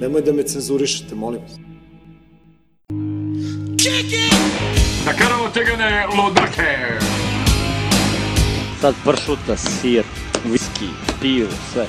Nemoj da me cenzurišete, molim vas. Da karamo tegane lodrke. Sad pršuta, sir, whisky, piju, sve.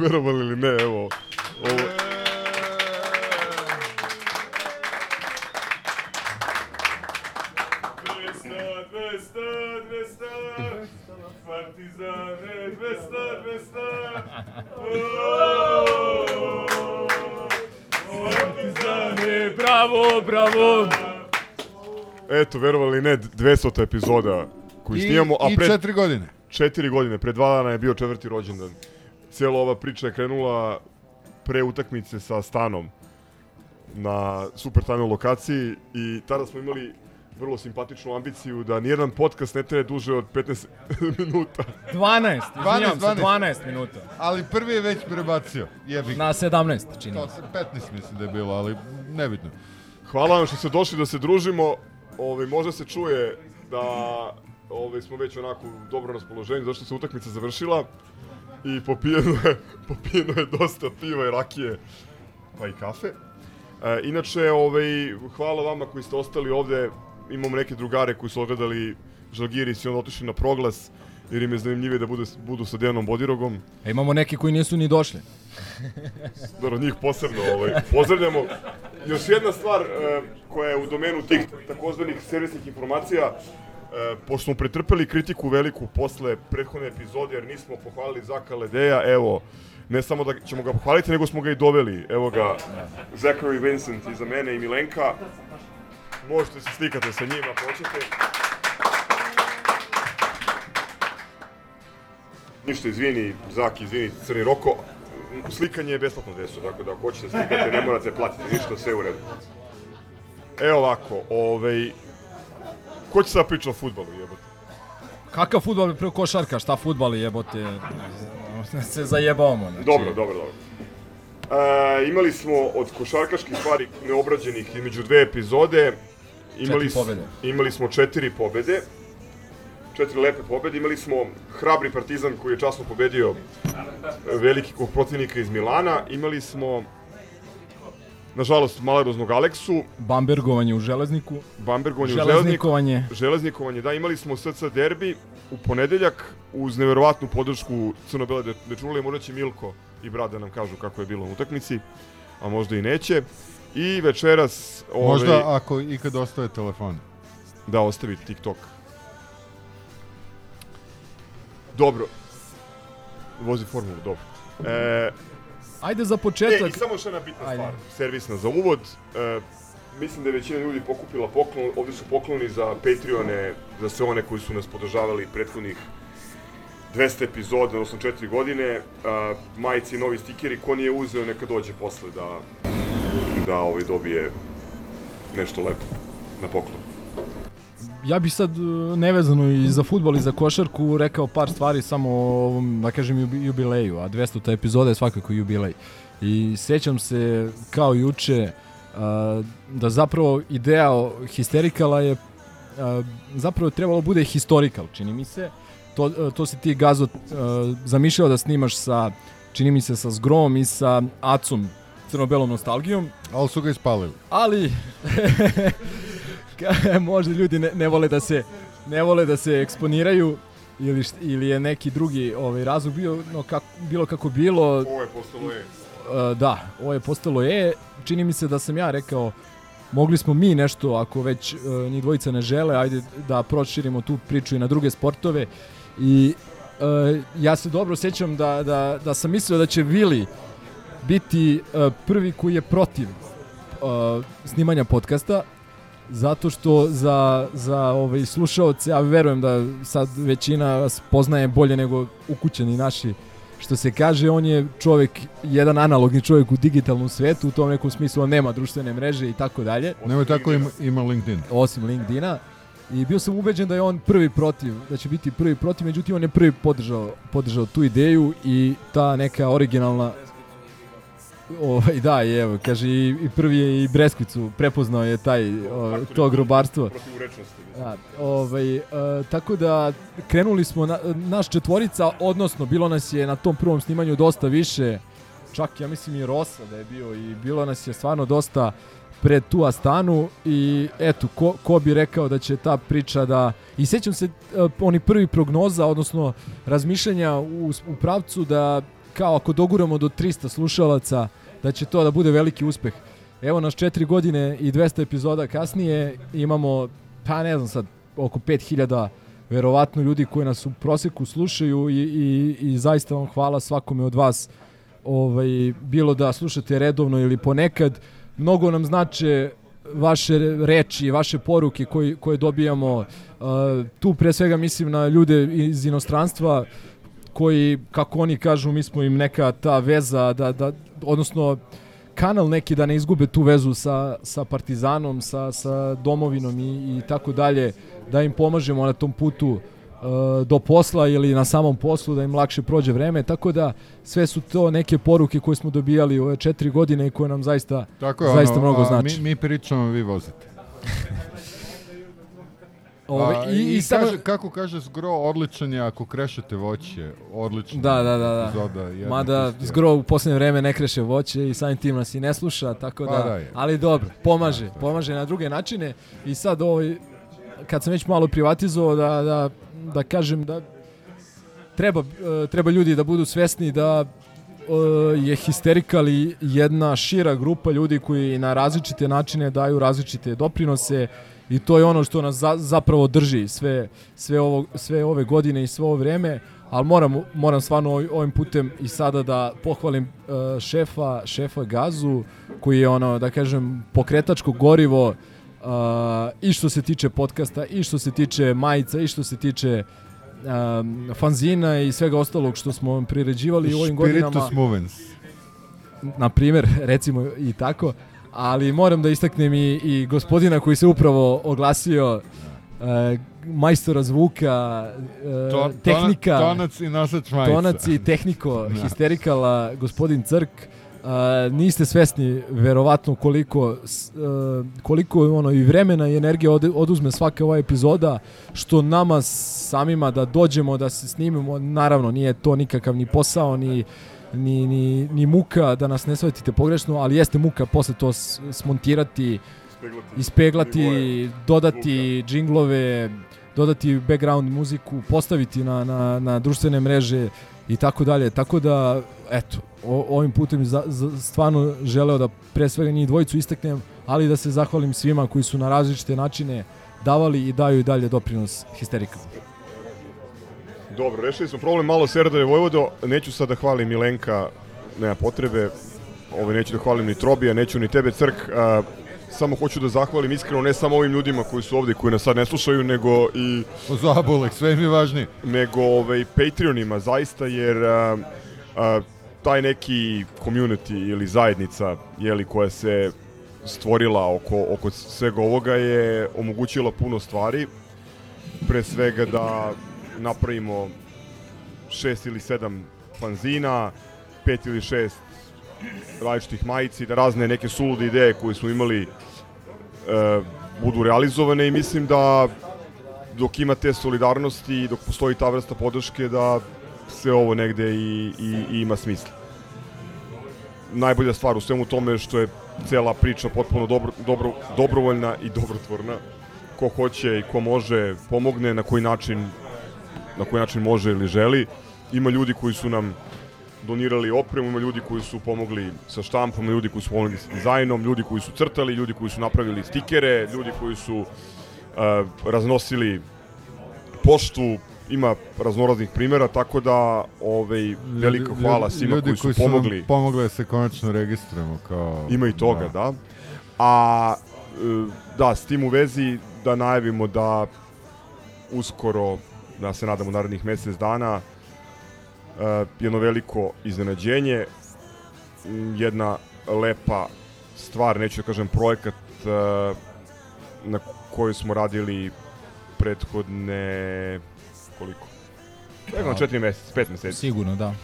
Verovali ili ne, evo. Ovo, Partizane, 200, 200. Partizane, bravo, bravo. Eto, verovali ne, 200. epizoda koju snimamo, a I pred četiri godine. četiri godine, pre dva dana je bio četvrti rođendan. Cijela ova priča je krenula pre utakmice sa Stanom na super tajnoj lokaciji i tada smo imali vrlo simpatičnu ambiciju da nijedan podcast ne traje duže od 15 minuta. 12, izvinjam se, 12. 12 minuta. Ali prvi je već prebacio. Jebi. Na 17, čini. To se 15 mislim da je bilo, ali nebitno. Hvala vam što ste došli da se družimo. Ovaj, možda se čuje da ovaj, smo već onako u dobro raspoloženju, zašto se utakmica završila i popijeno je, popijeno je dosta piva i rakije, pa i kafe. E, inače, ovaj, hvala vama koji ste ostali ovde. Imamo neke drugare koji su ogledali Žalgiris i onda otišli na proglas, jer im je zanimljivije da bude, budu sa Dejanom Bodirogom. E, imamo neki koji nisu ni došli. Dobro, njih posebno ovaj, pozdravljamo. Još jedna stvar e, koja je u domenu tih takozvanih servisnih informacija, e, pošto smo pretrpeli kritiku veliku posle prethodne epizode, jer nismo pohvalili Zaka Ledeja, evo, ne samo da ćemo ga pohvaliti, nego smo ga i doveli. Evo ga, Zachary Vincent iza mene i Milenka. Možete se slikati sa njima, hoćete. Ništa, izvini, Zaki, izvini, Crni Roko. Slikanje je besplatno desu, tako da ako hoćete slikati, ne morate platiti ništa, sve u redu. Evo ovako, ovaj... Ko će sad priča o futbalu, jebote? Kakav futbal je preko košarka, šta futbal je, jebote. se zajebavamo. Znači. Dobro, dobro, dobro. E, imali smo od košarkaških stvari neobrađenih između dve epizode. Imali, Četiri pobede. Imali smo četiri pobede. Četiri lepe pobede. Imali smo hrabri partizan koji je časno pobedio velikog protivnika iz Milana. Imali smo nažalost maleroznog Aleksu, Bambergovanje u železniku. Bambergovanje u železniku. Železnikovanje. Železnikovanje, da, imali smo SC derbi u ponedeljak uz neverovatnu podršku Crno-Bele de- Dečurlije, možda će Milko i brat da nam kažu kako je bilo na utakmici, a možda i neće. I večeras... Ovaj, Možda ako ikad ostave telefon. Da, ostavi TikTok. Dobro. Vozi formulu, dobro. E, Ajde za E, početak. i samo još jedna bitna Ajde. stvar, servisna za uvod. E, mislim da je većina ljudi pokupila poklon, ovde su pokloni za Patreone, za sve one koji su nas podržavali prethodnih 200 epizoda, odnosno 4 godine. A, majice i novi stikeri, ko nije uzeo, neka dođe posle da, da ovaj, dobije nešto lepo na poklon. Ja bih sad e, nevezano i za futbol i za košarku rekao par stvari samo o ovom, da kažem, jubi- jubileju, a 200. epizoda je svakako jubilej. I sećam se kao juče a, da zapravo ideja o Histerikala je a, zapravo trebalo bude historical, čini mi se. To, to si ti Gazo a, zamišljao da snimaš sa, čini mi se, sa Zgrom i sa Acom, crno-belom nostalgijom. Ali su ga ispalili. Ali, možda ljudi ne, ne vole da se ne vole da se eksponiraju ili, št- ili je neki drugi ovaj razlog bio, no kako, bilo kako bilo, Ovo je postalo je. Uh, da, ovo je postalo E. Čini mi se da sam ja rekao mogli smo mi nešto, ako već uh, njih dvojica ne žele, ajde da proširimo tu priču i na druge sportove. I uh, ja se dobro sjećam da, da, da sam mislio da će Vili biti uh, prvi koji je protiv uh, snimanja podcasta, zato što za, za ovaj, slušaoce, ja verujem da sad većina vas poznaje bolje nego ukućeni naši što se kaže, on je čovjek, jedan analogni čovjek u digitalnom svetu, u tom nekom smislu on nema društvene mreže i tako dalje, Nemoj tako ima, ima LinkedIn. osim LinkedIna. I bio sam ubeđen da je on prvi protiv, da će biti prvi protiv, međutim on je prvi podržao, podržao tu ideju i ta neka originalna Ovaj, da, i evo, kaže, i, i prvi je i Breskvicu prepoznao je taj, o, to grobarstvo. Da, ovaj, e, tako da krenuli smo, na, naš četvorica, odnosno bilo nas je na tom prvom snimanju dosta više, čak ja mislim i Rosa da je bio i bilo nas je stvarno dosta pred tu Astanu i eto, ko, ko bi rekao da će ta priča da... I sećam se e, oni prvi prognoza, odnosno razmišljanja u, u pravcu da kao ako doguramo do 300 slušalaca, da će to da bude veliki uspeh. Evo nas četiri godine i 200 epizoda kasnije imamo, pa ne znam sad, oko 5000 verovatno ljudi koji nas u proseku slušaju i, i, i zaista vam hvala svakome od vas ovaj, bilo da slušate redovno ili ponekad. Mnogo nam znače vaše reči, vaše poruke koji, koje dobijamo. Uh, tu pre svega mislim na ljude iz inostranstva koji, kako oni kažu, mi smo im neka ta veza, da, da, odnosno kanal neki da ne izgube tu vezu sa, sa Partizanom, sa, sa domovinom i, i tako dalje, da im pomažemo na tom putu uh, do posla ili na samom poslu da im lakše prođe vreme, tako da sve su to neke poruke koje smo dobijali u ove četiri godine i koje nam zaista, Tako je, zaista ono, mnogo znači. Mi, mi pričamo, vi vozite. Ove, A, i, i, samo, kaže, kako kaže Zgro, odličan je ako krešete voće. Odličan Da, da, da, da. epizoda. Mada pustija. zgro u posljednje vreme ne kreše voće i samim tim nas i ne sluša, tako Pa da, da je. ali dobro, pomaže, pomaže na druge načine i sad ovaj, kad sam već malo privatizovao da, da, da kažem da treba, e, treba ljudi da budu svesni da e, je Hysterical i jedna šira grupa ljudi koji na različite načine daju različite doprinose i to je ono što nas za, zapravo drži sve, sve, ovo, sve ove godine i sve ovo vreme, ali moram, moram stvarno ovim- putem i sada da pohvalim e, šefa, šefa Gazu, koji je ono, da kažem, pokretačko gorivo uh, i što se tiče podcasta, i što se tiče majica, i što se tiče um, fanzina i svega ostalog što smo priređivali u ovim godinama Spiritus movens. na primjer, recimo i tako, ali moram da istaknem i, i gospodina koji se upravo oglasio e, majstora zvuka, e, To, tehnika, Tona, tonac i nosač majica. tonac i tehniko, Da. histerikala, gospodin Crk, Uh, niste svesni verovatno koliko uh, koliko ono i vremena i energije ode, oduzme svaka ova epizoda što nama samima da dođemo da se snimimo naravno nije to nikakav ni posao ni ni, ni, ni muka da nas ne shvatite pogrešno ali jeste muka posle to smontirati Ispeglati. ispeglati, nivoe dodati džinglove, dodati background muziku, postaviti na, na, na društvene mreže i tako dalje. Tako da, eto, o, ovim putem za, za, stvarno želeo da pre svega njih dvojicu istaknem, ali da se zahvalim svima koji su na različite načine davali i daju i dalje doprinos histerika. Dobro, rešili smo problem malo Serdare Vojvodo. Neću sad da hvalim Milenka, nema potrebe. Ovo neću da hvalim ni Trobija, neću ni tebe Crk. A, samo hoću da zahvalim iskreno ne samo ovim ljudima koji su ovde i koji nas sad ne slušaju, nego i O zabulek, sve mi je važnije. nego ovaj, Patreonima, zaista, jer a, a, taj neki community ili zajednica jeli, koja se stvorila oko, oko svega ovoga je omogućila puno stvari. Pre svega da napravimo šest ili sedam fanzina, pet ili šest različitih majici, da razne neke sulude ideje koje smo imali e, budu realizovane i mislim da dok ima te solidarnosti i dok postoji ta vrsta podrške da sve ovo negde i, i, i ima smisla. Najbolja stvar u svemu tome što je cela priča potpuno dobro, dobro, dobrovoljna i dobrotvorna. Ko hoće i ko može pomogne, na koji način na koji način može ili želi. Ima ljudi koji su nam donirali opremu, ima ljudi koji su pomogli sa štampom, ljudi koji su pomogli sa dizajnom, ljudi koji su crtali, ljudi koji su napravili stikere, ljudi koji su uh, raznosili poštu, ima raznoraznih primjera, tako da ovaj, veliko hvala svima ljudi koji su pomogli. Nam pomogli da se konačno registrujemo kao... Ima i toga, da. da. A e, da, s tim u vezi da najavimo da uskoro, da se nadamo narednih mesec dana, uh, jedno veliko iznenađenje, jedna lepa stvar, neću da kažem projekat uh, na kojoj smo radili prethodne koliko? Evo, četiri meseca, pet meseci. Sigurno, da.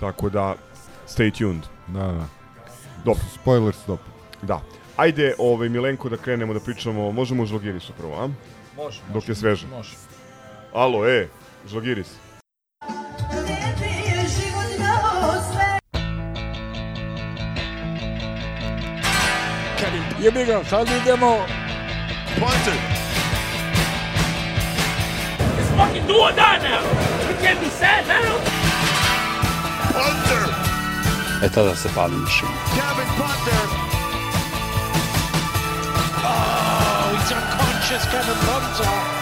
Tako da, stay tuned. Da, da. Dobro. Spoiler stop. Da. Ajde, ovaj, Milenko, da krenemo da pričamo, možemo o Žalgirisu prvo, a? Može, Dok može, je sveže. Može. Alo, e, Žalgiris. Jebi ga, sad idemo. Punter. It's fucking do or die now. You can't be sad now. Punter. E tada se pali mašina. Kevin Punter. Oh, he's unconscious, Kevin Punter.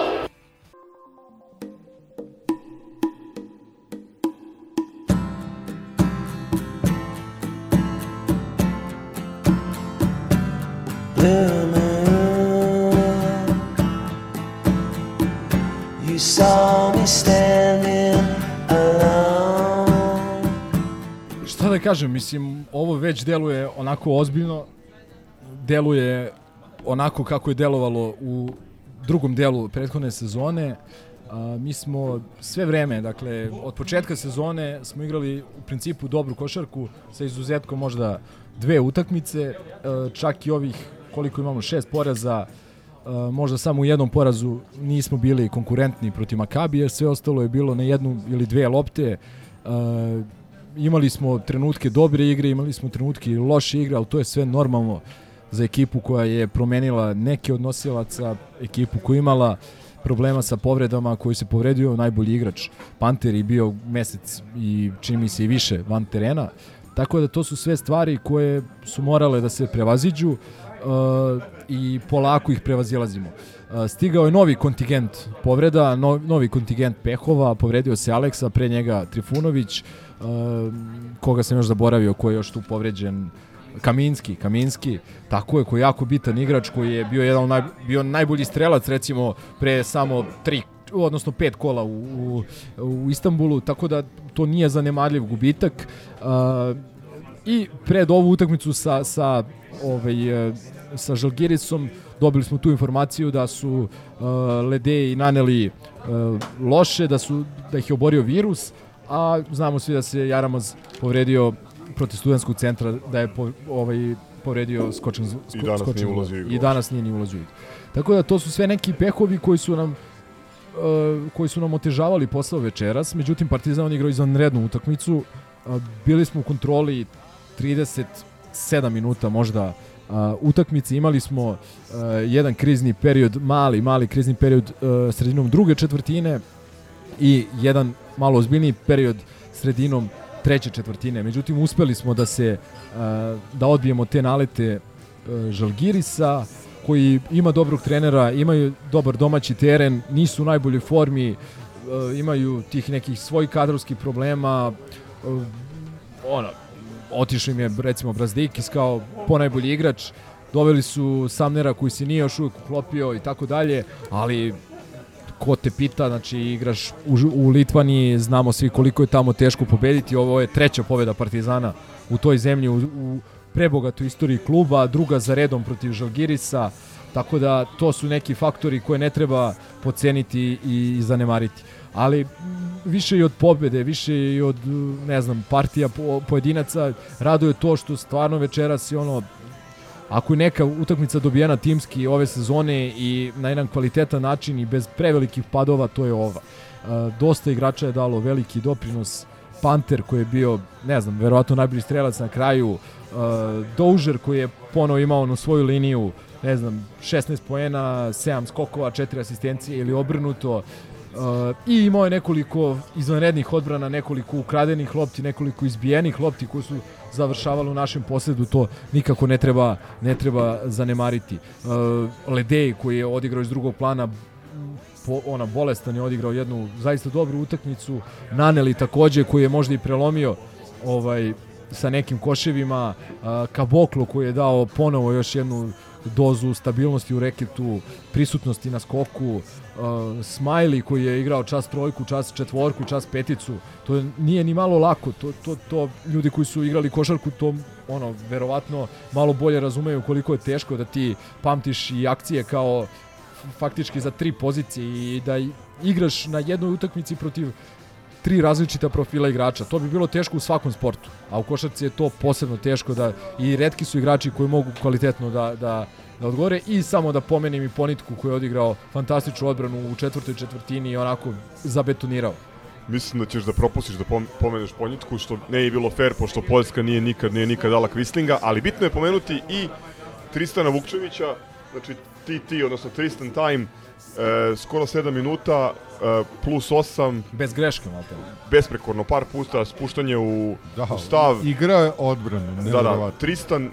Šta da kažem, mislim, ovo već deluje onako ozbiljno, deluje onako kako je delovalo u drugom delu prethodne sezone. A, mi smo sve vreme, dakle, od početka sezone smo igrali u principu dobru košarku sa izuzetkom možda dve utakmice, e, čak i ovih koliko imamo šest poraza, e, možda samo u jednom porazu nismo bili konkurentni protiv Makabi, jer sve ostalo je bilo na jednu ili dve lopte. E, imali smo trenutke dobre igre, imali smo trenutke loše igre, ali to je sve normalno za ekipu koja je promenila neke od nosilaca, ekipu koja imala problema sa povredama, koji se povredio najbolji igrač. Panter je bio mesec i čini mi se i više van terena. Tako da to su sve stvari koje su morale da se prevaziđu uh, i polako ih prevazilazimo. Uh, stigao je novi kontingent povreda, no, novi kontingent pehova, povredio se Aleksa, pre njega Trifunović, uh, koga sam još zaboravio, ko je još tu povređen, Kaminski, Kaminski, tako je, koji je jako bitan igrač, koji je bio jedan naj, bio najbolji strelac recimo pre samo tri odnosno pet kola u, u, u Istanbulu, tako da to nije zanemarljiv gubitak. Uh, I pred ovu utakmicu sa, sa, ovaj, e, sa Žalgirisom dobili smo tu informaciju da su uh, Ledeji naneli uh, loše, da su da ih je oborio virus, a znamo svi da se Jaramaz povredio protiv studentskog centra da je po, ovaj povredio skočan sko, I danas skočan nije ulazio i danas nije ni ulazio. Tako da to su sve neki pehovi koji su nam uh, koji su nam otežavali posao večeras, međutim Partizan igrao izvanrednu utakmicu. Uh, bili smo u kontroli 37 minuta možda uh, utakmice, imali smo uh, jedan krizni period, mali, mali krizni period uh, sredinom druge četvrtine i jedan malo ozbiljniji period sredinom treće četvrtine. Međutim, uspeli smo da se da odbijemo te nalete Žalgirisa, koji ima dobrog trenera, imaju dobar domaći teren, nisu u najboljoj formi, imaju tih nekih svojih kadrovskih problema. Ono, otišao im je recimo Brazdikis kao ponajbolji igrač, doveli su Samnera koji se nije još uvijek uklopio i tako dalje, ali ko te pita, znači igraš u, u Litvaniji, znamo svi koliko je tamo teško pobediti, ovo je treća pobeda Partizana u toj zemlji u, u, prebogat u istoriji kluba, druga za redom protiv Žalgirisa, tako da to su neki faktori koje ne treba poceniti i, i zanemariti. Ali više i od pobede, više i od ne znam, partija po, pojedinaca raduje to što stvarno večeras je ono ako je neka utakmica dobijena timski ove sezone i na jedan kvalitetan način i bez prevelikih padova, to je ova. E, dosta igrača je dalo veliki doprinos Panter koji je bio, ne znam, verovatno najbolji strelac na kraju, e, Doužer koji je ponovo imao na svoju liniju, ne znam, 16 poena, 7 skokova, 4 asistencije ili obrnuto. I imao je nekoliko izvanrednih odbrana, nekoliko ukradenih lopti, nekoliko izbijenih lopti koje su završavale u našem posledu, to nikako ne treba, ne treba zanemariti. Uh, Ledej koji je odigrao iz drugog plana po, ona bolestan je odigrao jednu zaista dobru utakmicu. Naneli takođe koji je možda i prelomio ovaj sa nekim koševima, uh, Kaboklo koji je dao ponovo još jednu dozu stabilnosti u reketu, prisutnosti na skoku, uh, Smiley koji je igrao čas trojku, čas četvorku, čas peticu. To nije ni malo lako. To, to, to ljudi koji su igrali košarku to ono verovatno malo bolje razumeju koliko je teško da ti pamtiš i akcije kao faktički za tri pozicije i da igraš na jednoj utakmici protiv tri različita profila igrača. To bi bilo teško u svakom sportu, a u košarci je to posebno teško da i redki su igrači koji mogu kvalitetno da, da, da odgovore i samo da pomenem i Ponitku koji je odigrao fantastičnu odbranu u četvrtoj četvrtini i onako zabetonirao. Mislim da ćeš da propustiš da pom- pomeneš Ponjitku, što ne je bilo fair, pošto Poljska nije nikad, nije nikad dala Kvislinga, ali bitno je pomenuti i Tristana Vukčevića, znači TT, odnosno Tristan Time, e, skoro 7 minuta, e, plus 8, Bez greške, malte. besprekorno, par puta spuštanje u, Da, u stav. igrao je odbranu, Da, da. Tristan e,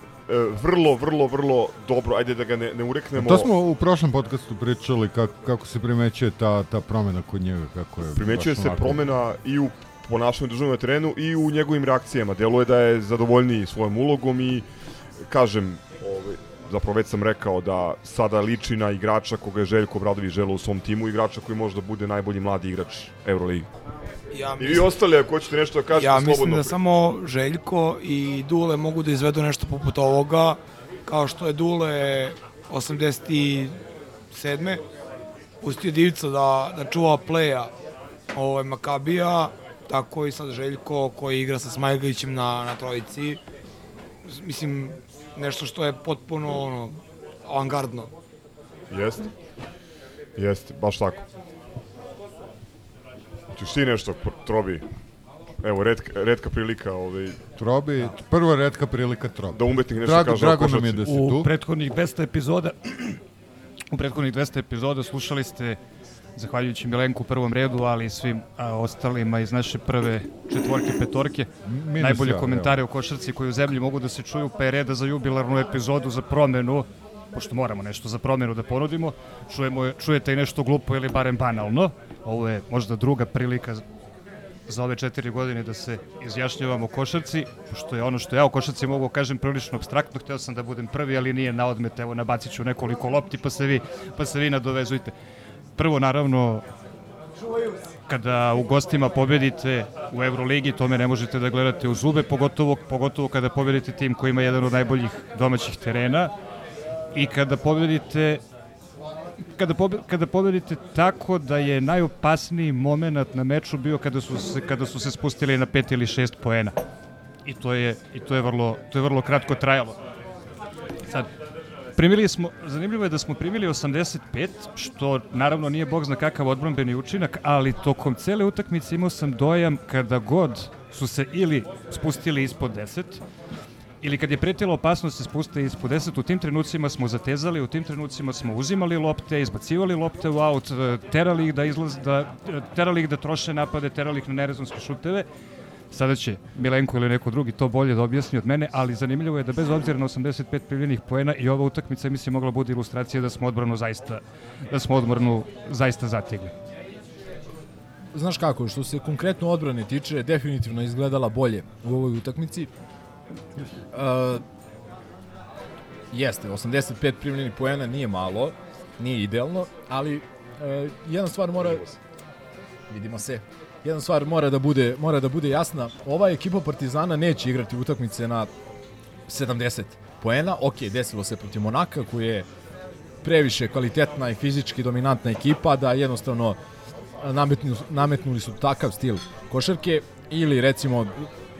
vrlo, vrlo, vrlo dobro, ajde da ga ne, ne ureknemo. To smo u prošlom podcastu pričali kako, kako se primećuje ta, ta promena kod njega, kako je Primećuje se onako- promena i u ponašanju državnom na terenu i u njegovim reakcijama. Deluje da je zadovoljniji svojom ulogom i kažem, ovaj, zapravo već sam rekao da sada liči na igrača koga je Željko Bradović želeo u svom timu, igrača koji možda bude najbolji mladi igrač Euroligi. Ja I vi ostali, ako hoćete nešto da kažete, Ja slobodno. mislim da samo Željko i Dule mogu da izvedu nešto poput ovoga, kao što je Dule 87. pustio Divca da, da čuva pleja ovaj, Makabija, tako i sad Željko koji igra sa Smajgajićem na, na trojici. Mislim, nešto što je potpuno ono, avangardno. Jeste. Jeste, baš tako. Hoćeš ti nešto, Trobi? Evo, redka, redka prilika ovaj, Trobi, prva redka prilika Trobi. da umetnik nešto Drago, kaže drago nam je da si U tu. prethodnih 200 epizoda u prethodnih 200 epizoda slušali ste zahvaljujući Milenku u prvom redu, ali i svim a, ostalima iz naše prve četvorke, petorke. Minus Najbolje ja, komentare o košarci koji u zemlji mogu da se čuju, pa je reda za jubilarnu epizodu za promenu, pošto moramo nešto za promenu da ponudimo, čujemo, čujete i nešto glupo ili barem banalno. Ovo je možda druga prilika za ove četiri godine da se izjašnjavamo o košarci, pošto je ono što ja o košarci mogu kažem prilično abstraktno, hteo sam da budem prvi, ali nije na odmet, evo nabacit ću nekoliko lopti pa se vi, pa se vi nadovezujte. Prvo, naravno, kada u gostima pobedite u Euroligi, tome ne možete da gledate u zube, pogotovo, pogotovo kada pobedite tim koji ima jedan od najboljih domaćih terena i kada pobedite kada, pobe, kada pobedite tako da je najopasniji moment na meču bio kada su se, kada su se spustili na pet ili šest poena. I to je, i to je, vrlo, to je vrlo kratko trajalo. Sad, primili smo, zanimljivo je da smo primili 85, što naravno nije bog zna kakav odbrambeni učinak, ali tokom cele utakmice imao sam dojam kada god su se ili spustili ispod 10, ili kad je pretila opasnost da se spuste ispod 10, u tim trenucima smo zatezali, u tim trenucima smo uzimali lopte, izbacivali lopte u aut, terali ih da, izlaz, da, terali ih da troše napade, terali ih na nerezonske šuteve. Sada će Milenko ili neko drugi to bolje da objasni od mene, ali zanimljivo je da bez obzira na 85 primljenih poena i ova utakmica mislim mogla bude ilustracija da smo odbranu zaista da smo odbranu zaista zategli. Znaš kako, što se konkretno odbrane tiče, definitivno izgledala bolje u ovoj utakmici. Uh, jeste, 85 primljenih poena nije malo, nije idealno, ali uh, jedna stvar mora vidimo se. Jedna stvar mora da bude mora da bude jasna. Ova ekipa Partizana neće igrati utakmice na 70 poena. Ok, desilo se protiv Monaka koji je previše kvalitetna i fizički dominantna ekipa da jednostavno nametnu, nametnuli su takav stil košarke ili recimo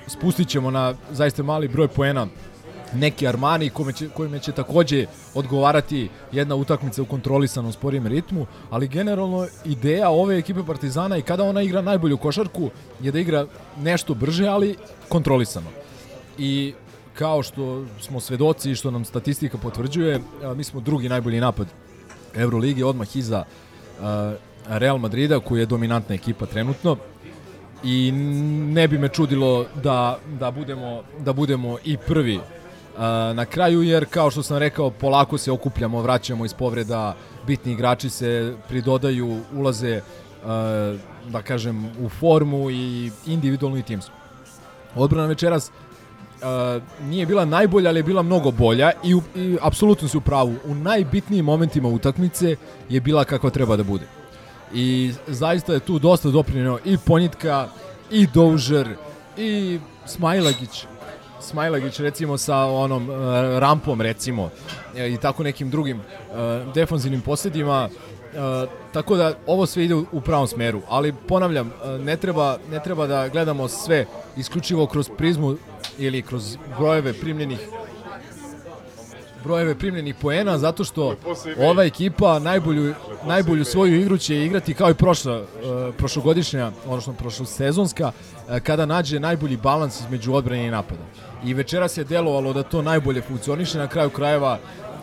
spustit ćemo na zaista mali broj poena neki Armani kome će, kojime će takođe odgovarati jedna utakmica u kontrolisanom sporijem ritmu, ali generalno ideja ove ekipe Partizana i kada ona igra najbolju košarku je da igra nešto brže, ali kontrolisano. I kao što smo svedoci i što nam statistika potvrđuje, mi smo drugi najbolji napad Euroligi, odmah iza Real Madrida, koji je dominantna ekipa trenutno i ne bi me čudilo da, da, budemo, da budemo i prvi na kraju, jer kao što sam rekao, polako se okupljamo, vraćamo iz povreda, bitni igrači se pridodaju, ulaze, da kažem, u formu i individualno i timsku. Odbrana večeras nije bila najbolja, ali je bila mnogo bolja i, i apsolutno si u pravu. U najbitnijim momentima utakmice je bila kakva treba da bude. I zaista je tu dosta doprinio i Ponjitka, i Doužer, i Smajlagić. Smajlagić recimo sa onom uh, rampom recimo e, i tako nekim drugim uh, defanzivnim posljedima tako da ovo sve ide u, pravom smeru, ali ponavljam, ne treba, ne treba da gledamo sve isključivo kroz prizmu ili kroz brojeve primljenih brojeve primljenih poena zato što ova ekipa najbolju najbolju svoju igru će igrati kao i prošla uh, prošlogodišnja, odnosno prošlosezonska uh, kada nađe najbolji balans između odbrane i napada. I večeras je delovalo da to najbolje funkcioniše, na kraju krajeva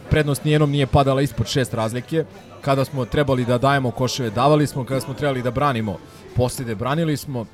prednost nijednom nije padala ispod šest razlike, kada smo trebali da dajemo koševe, davali smo, kada smo trebali da branimo poslede, branili smo. Uh,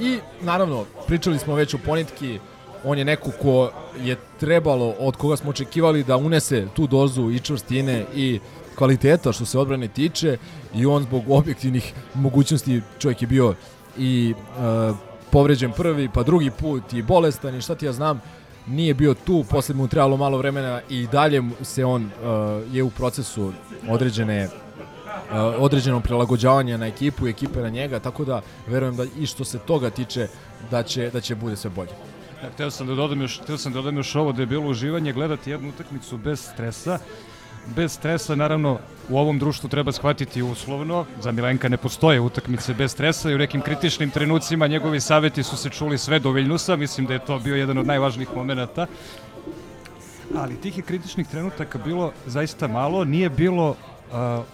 I naravno, pričali smo već o Ponitki, on je neko ko je trebalo, od koga smo očekivali da unese tu dozu i čvrstine i kvaliteta što se odbrane tiče i on zbog objektivnih mogućnosti čovjek je bio i uh, povređen prvi pa drugi put i bolestan i šta ti ja znam nije bio tu, posle mu trebalo malo vremena i dalje se on uh, je u procesu određene uh, određenog prilagođavanja na ekipu i ekipe na njega, tako da verujem da i što se toga tiče da će da će bude sve bolje. Ja, hteo sam da dodam još, hteo sam da dodam još ovo da je bilo uživanje gledati jednu utakmicu bez stresa. Bez stresa, naravno, u ovom društvu treba shvatiti uslovno. Za Milenka ne postoje utakmice bez stresa i u nekim kritičnim trenucima njegovi saveti su se čuli sve do Viljnusa. Mislim da je to bio jedan od najvažnijih momenta. Ali tih je kritičnih trenutaka bilo zaista malo. Nije bilo uh,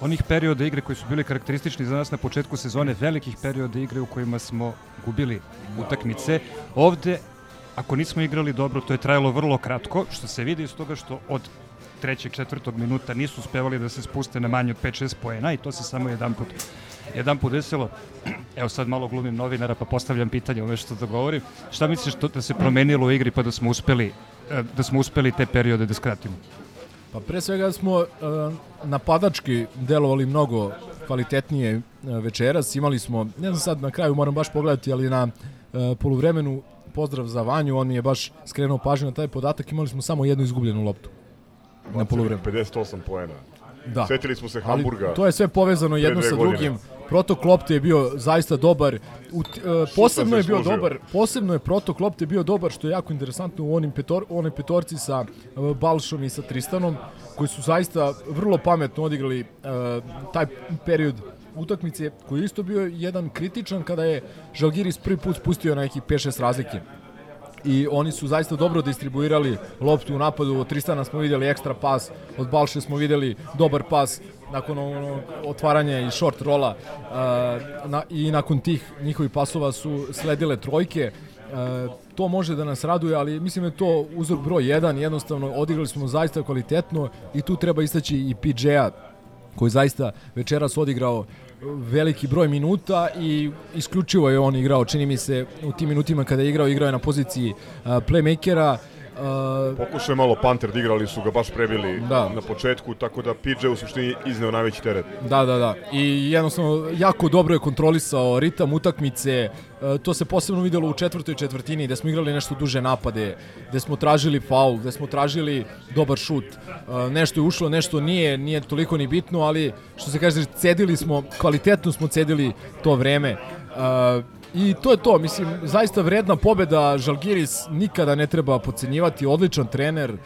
onih perioda igre koji su bili karakteristični za nas na početku sezone, velikih perioda igre u kojima smo gubili utakmice. Ovde ako nismo igrali dobro, to je trajalo vrlo kratko, što se vidi iz toga što od trećeg, četvrtog minuta nisu uspevali da se spuste na manje od 5-6 poena i to se samo jedan put jedan put desilo. Evo sad malo glumim novinara pa postavljam pitanje ove što da govorim. Šta misliš to da se promenilo u igri pa da smo uspeli da smo uspeli te periode da skratimo? Pa pre svega smo uh, napadački delovali mnogo kvalitetnije uh, večeras. Imali smo, ne znam sad na kraju moram baš pogledati, ali na poluvremenu pozdrav za Vanju, on mi je baš skrenuo pažnju na taj podatak, imali smo samo jednu izgubljenu loptu. Na poluvremenu. 58 poena. Da. Setili smo se Hamburga. Ali to je sve povezano jedno sa godine. drugim. Protok lopte je bio zaista dobar. U, uh, posebno je bio dobar, posebno je protok lopte bio dobar što je jako interesantno u onim petor, onoj petorci sa uh, Balšom i sa Tristanom koji su zaista vrlo pametno odigrali uh, taj period utakmice koji je isto bio jedan kritičan kada je Žalgiris prvi put spustio na nekih 5-6 razlike i oni su zaista dobro distribuirali loptu u napadu. Od Tristana smo videli ekstra pas, od Balše smo videli dobar pas nakon onog otvaranja i short rola uh, na, i nakon tih njihovih pasova su sledile trojke. Uh, to može da nas raduje, ali mislim da je to uzrok broj 1, jednostavno odigrali smo zaista kvalitetno i tu treba istaći i PJ-a koji zaista večeras odigrao veliki broj minuta i isključivo je on igrao, čini mi se, u tim minutima kada je igrao, igrao je na poziciji playmakera. Uh, Pokušao je malo Panter, da igrali su ga baš prebili Da. na početku, tako da PJ u suštini izneo najveći teret. Da, da, da. I jednostavno jako dobro je kontrolisao ritam utakmice. E, to se posebno videlo u četvrtoj četvrtini gde smo igrali nešto duže napade, gde smo tražili faul, gde smo tražili dobar šut. E, nešto je ušlo, nešto nije, nije toliko ni bitno, ali što se kaže, cedili smo, kvalitetno smo cedili to vreme. E, I to je to, mislim, zaista vredna pobeda, Žalgiris nikada ne treba pocenjivati, odličan trener, e,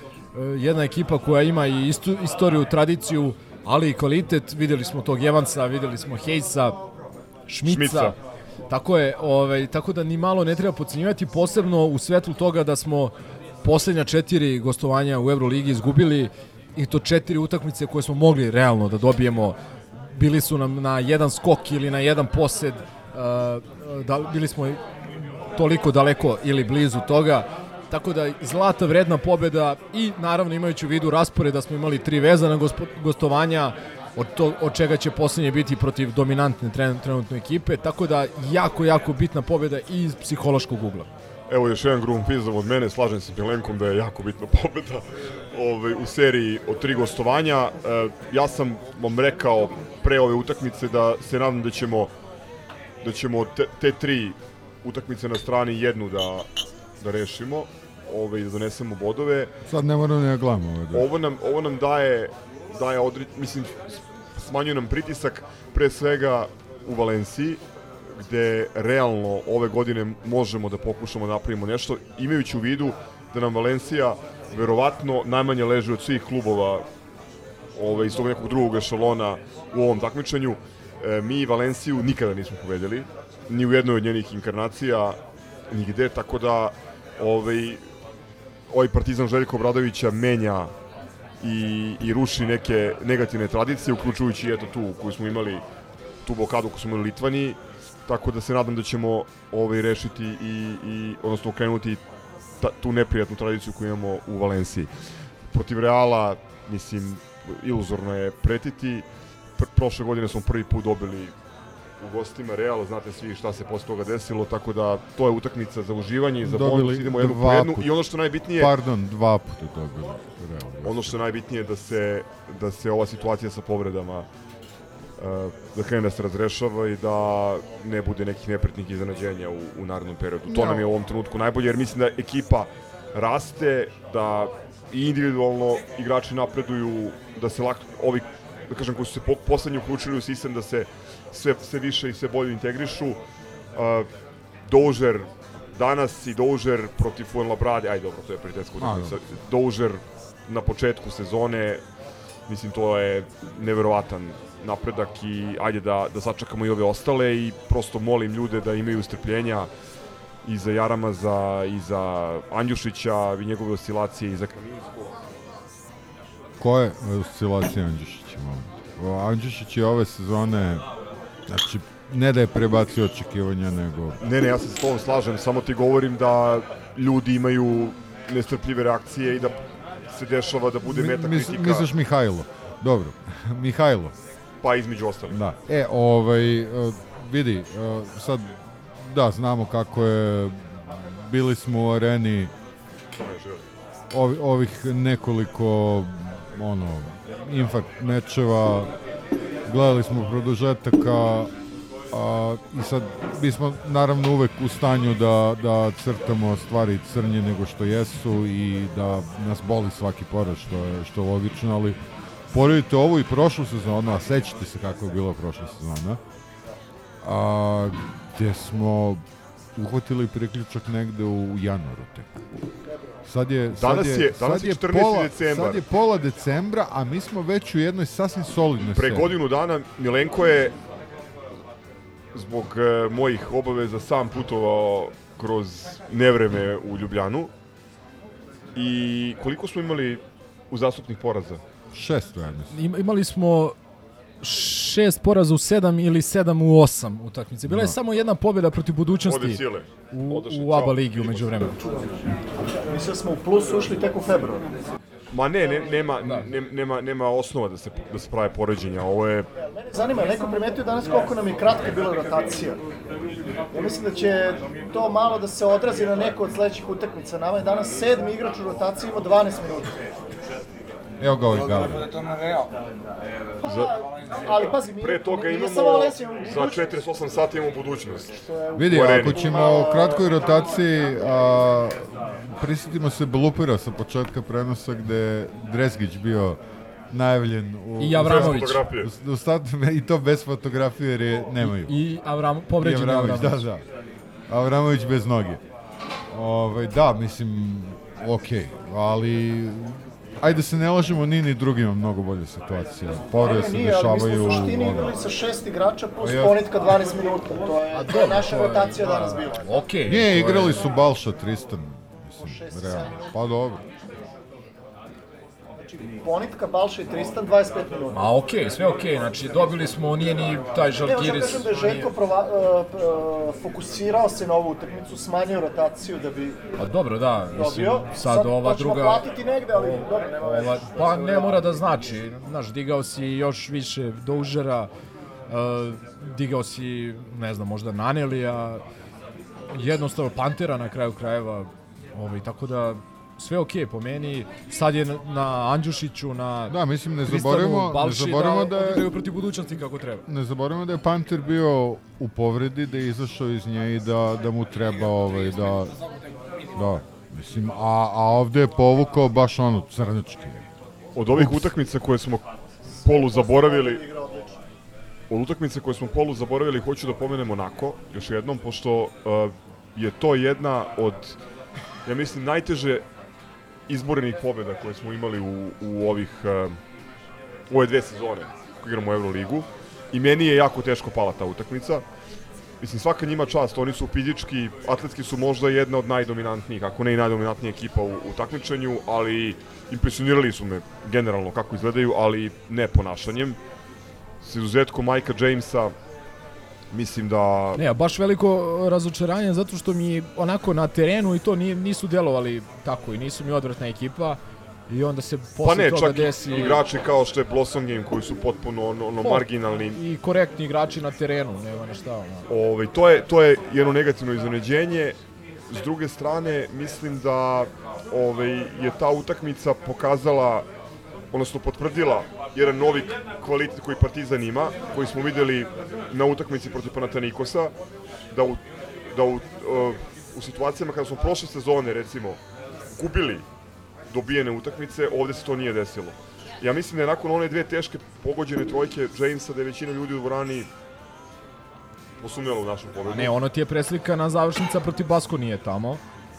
jedna ekipa koja ima i istu, istoriju, tradiciju, ali i kvalitet, videli smo tog Evansa, videli smo Hejsa, Šmica, Šmica. Tako je, ovaj, tako da ni malo ne treba pocenjivati, posebno u svetlu toga da smo poslednja četiri gostovanja u Euroligi izgubili i to četiri utakmice koje smo mogli realno da dobijemo. Bili su nam na jedan skok ili na jedan posed, uh, da, bili smo toliko daleko ili blizu toga. Tako da zlata vredna pobeda i naravno imajući u vidu raspore da smo imali tri vezana gospo, gostovanja, od, to, od čega će poslednje biti protiv dominantne tren, trenutne ekipe, tako da jako, jako bitna pobeda i iz psihološkog ugla. Evo još jedan grumpizam od mene, slažem se Milenkom da je jako bitna pobeda ovaj, u seriji od tri gostovanja. E, ja sam vam rekao pre ove utakmice da se nadam da ćemo da ćemo te, te tri utakmice na strani jednu da, da rešimo ovaj, da donesemo bodove. Sad ne moram ni da gledam ove dve. Ovo nam, ovo nam daje, daje odri, mislim, smanjuje nam pritisak pre svega u Valenciji, gde realno ove godine možemo da pokušamo da napravimo nešto, imajući u vidu da nam Valencija verovatno najmanje leži od svih klubova ove, iz tog nekog drugog ešalona u ovom takmičenju. E, mi Valenciju nikada nismo pobedili, ni u jednoj od njenih inkarnacija, nigde, tako da ovaj, ovaj partizan Željko Obradovića menja i, i ruši neke negativne tradicije, uključujući eto tu koju smo imali, tu blokadu koju smo imali u Litvaniji, tako da se nadam da ćemo ovaj rešiti i, i odnosno okrenuti ta, tu neprijatnu tradiciju koju imamo u Valenciji. Protiv Reala, mislim, iluzorno je pretiti. Pr prošle godine smo prvi put dobili u gostima Real, znate svi šta se posle toga desilo, tako da to je utakmica za uživanje i za bonus, idemo jednu po jednu put- i ono što najbitnije Pardon, dva puta dobili. Realno. ono što je najbitnije je da se da se ova situacija sa povredama uh, da krene da se razrešava i da ne bude nekih nepretnih iznenađenja u, u narednom periodu. To Ja. nam je u ovom trenutku najbolje jer mislim da ekipa raste, da i individualno igrači napreduju, da se lak, ovi da kažem koji su se po, poslednji uključili u sistem da se sve, sve više i sve bolje integrišu. Uh, Dožer danas i Dožer protiv Fuenlabrade, aj dobro, to je prijateljska A, utakmica. Dožer na početku sezone, mislim to je neverovatan napredak i ajde da, da sačekamo i ove ostale i prosto molim ljude da imaju strpljenja i za Jaramaza, i za Andjušića, i njegove oscilacije, i za Kaminsko. Ko je oscilacija Andjušića? Andjušić je ove sezone, znači, ne da je prebacio očekivanja, nego... Ne, ne, ja se s tobom slažem, samo ti govorim da ljudi imaju nestrpljive reakcije i da se dešava da bude Mi- meta mis- kritika. Misliš Mihajlo? Dobro, Mihajlo. Pa između ostalih. Da. E, ovaj, e, vidi, e, sad, da, znamo kako je, bili smo u areni ovi, ovih nekoliko, ono, infarkt mečeva, gledali smo produžetaka, a, i sad bismo naravno uvek u stanju da, da crtamo stvari crnje nego što jesu i da nas boli svaki poraz što je, što logično, ali poredite ovu i prošlu sezonu, a sećate se kako je bila prošla sezona, a, gde smo uhvatili priključak negde u januaru tek. Sad je, sad Danas je- danas sad je 14. pola, decembar. Sad je pola decembra, a mi smo već u jednoj sasvim solidnoj Pre godinu dana Milenko je zbog e, mojih obaveza sam putovao kroz nevreme u Ljubljanu i koliko smo imali uzastopnih poraza? Šest, ja mislim. Im, imali smo šest poraza u sedam ili sedam u osam utakmice. Bila je Da. samo jedna pobjeda protiv budućnosti u, u ABA ligi umeđu vremenu. Mislim da smo u plus ušli tek u februaru. Ma ne, ne nema, ne, nema, nema osnova da se, da se prave poređenja. Ovo je zanima, je neko primetio danas koliko nam je kratka bila rotacija? Ja mislim da će to malo da se odrazi na neko od sledećih utakmica. Nama je danas sedmi igrač u rotaciji, ima 12 minuta. Evo ga ovaj Gabriel. to na Real. Za, Ali pazi, mi, pre toga imamo, za 48 sati imamo budućnost. Vidi, ako ćemo u kratkoj rotaciji, a, prisjetimo se blupera sa početka prenosa gde je Dresgić bio najavljen u, I Avramović. U, u statu, i to bez fotografije jer je nemaju. I Avram, povređen I Avramović, Avramović. da, da. Avramović bez noge. Ovaj, da, mislim, okej, ali ajde se ne lažemo, ni ni drugi ima mnogo bolje situacije. Povrede se Nije, ali mi smo dešavaju... u suštini igrali sa šest igrača plus ja- ponitka 12 minuta. To je, to je naša to je- rotacija danas bila. Okej. Nije, to je- igrali su Balša, Tristan, mislim, realno. Pa dobro. Ponitka, Balša i Tristan 25 minuta. A okej, sve okej, znači dobili smo, nije ni taj Evo sad Žalgiris. kažem da je Željko prova, uh, fokusirao se na ovu utakmicu, smanjio rotaciju da bi Pa dobro, da, mislim, dobio. sad ova pa ćemo druga... platiti negde, ali dobro, nema veze. Ova, pa ne mora da znači, znaš, digao si još više Doužera, uh, digao si, ne znam, možda Nanelija, jednostavno Pantera na kraju krajeva, ovaj, tako da sve okej po meni, sad je na, na Andjušiću, na Da, mislim, ne zaboravimo- ne Balši zaboravimo da, da je- protiv budućnosti kako treba. Ne zaboravimo da je Panter bio u povredi, da je izašao iz nje i da, da mu treba ovaj, da... Da, mislim, a, a ovde je povukao baš ono, crnički. Od ovih Ups. utakmica koje smo polu zaboravili, od utakmice koje smo polu zaboravili, hoću da pomenem onako, još jednom, pošto uh, je to jedna od, ja mislim, najteže izborenih pobjeda koje smo imali u, u ovih, uh, u ove dve sezone koje igramo u Euroligu. I meni je jako teško pala ta utakmica. Mislim, svaka njima čast, oni su fizički, atletski su možda jedna od najdominantnijih, ako ne i najdominantnija ekipa u, u takmičenju, ali impresionirali su me generalno kako izgledaju, ali ne ponašanjem. S izuzetkom Majka Jamesa, mislim da... Ne, baš veliko razočaranje zato što mi onako na terenu i to nisu delovali tako i nisu mi odvratna ekipa i onda se posle Pa ne, toga čak desi igrači kao što je Blossom Game, koji su potpuno ono, ono marginalni, i korektni igrači na terenu, nema na šta. Ono. Ovaj, to, je, to je jedno negativno iznenađenje. S druge strane, mislim da ovaj, je ta utakmica pokazala, odnosno potvrdila jedan novi kvalitet koji Partizan ima, koji smo videli na utakmici protiv Panatanikosa, da u, da u, uh, u situacijama kada smo prošle sezone, recimo, gubili dobijene utakmice, ovde se to nije desilo. Ja mislim da je nakon one dve teške pogođene trojke Jamesa, da je većina ljudi u dvorani posumnjala u našu A pobedu. ne, ono ti je preslikana završnica protiv Basko nije tamo.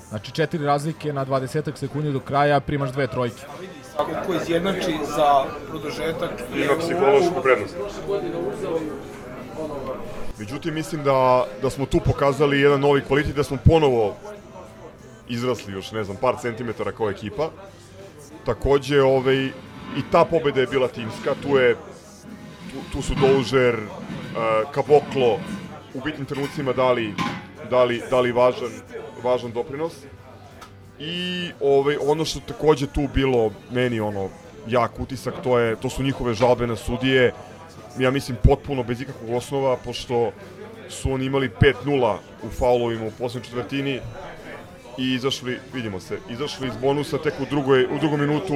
Znači četiri razlike na 20 sekundi do kraja, primaš dve trojke. Svako ko izjednači za produžetak Ima psihološku prednost. Međutim, mislim da, da smo tu pokazali jedan novi kvalitet, da smo ponovo izrasli još, ne znam, par centimetara kao ekipa. Takođe, ovaj, i ta pobeda je bila timska, tu je tu, tu su Doužer, uh, Kaboklo u bitnim trenucima dali, dali, dali važan, važan doprinos. I ovaj, ono što takođe tu bilo meni ono jak utisak, to, je, to su njihove žalbe na sudije. Ja mislim potpuno bez ikakvog osnova, pošto su oni imali 5-0 u faulovima u poslednjoj četvrtini i izašli, vidimo se, izašli iz bonusa tek u, drugoj, u drugom minutu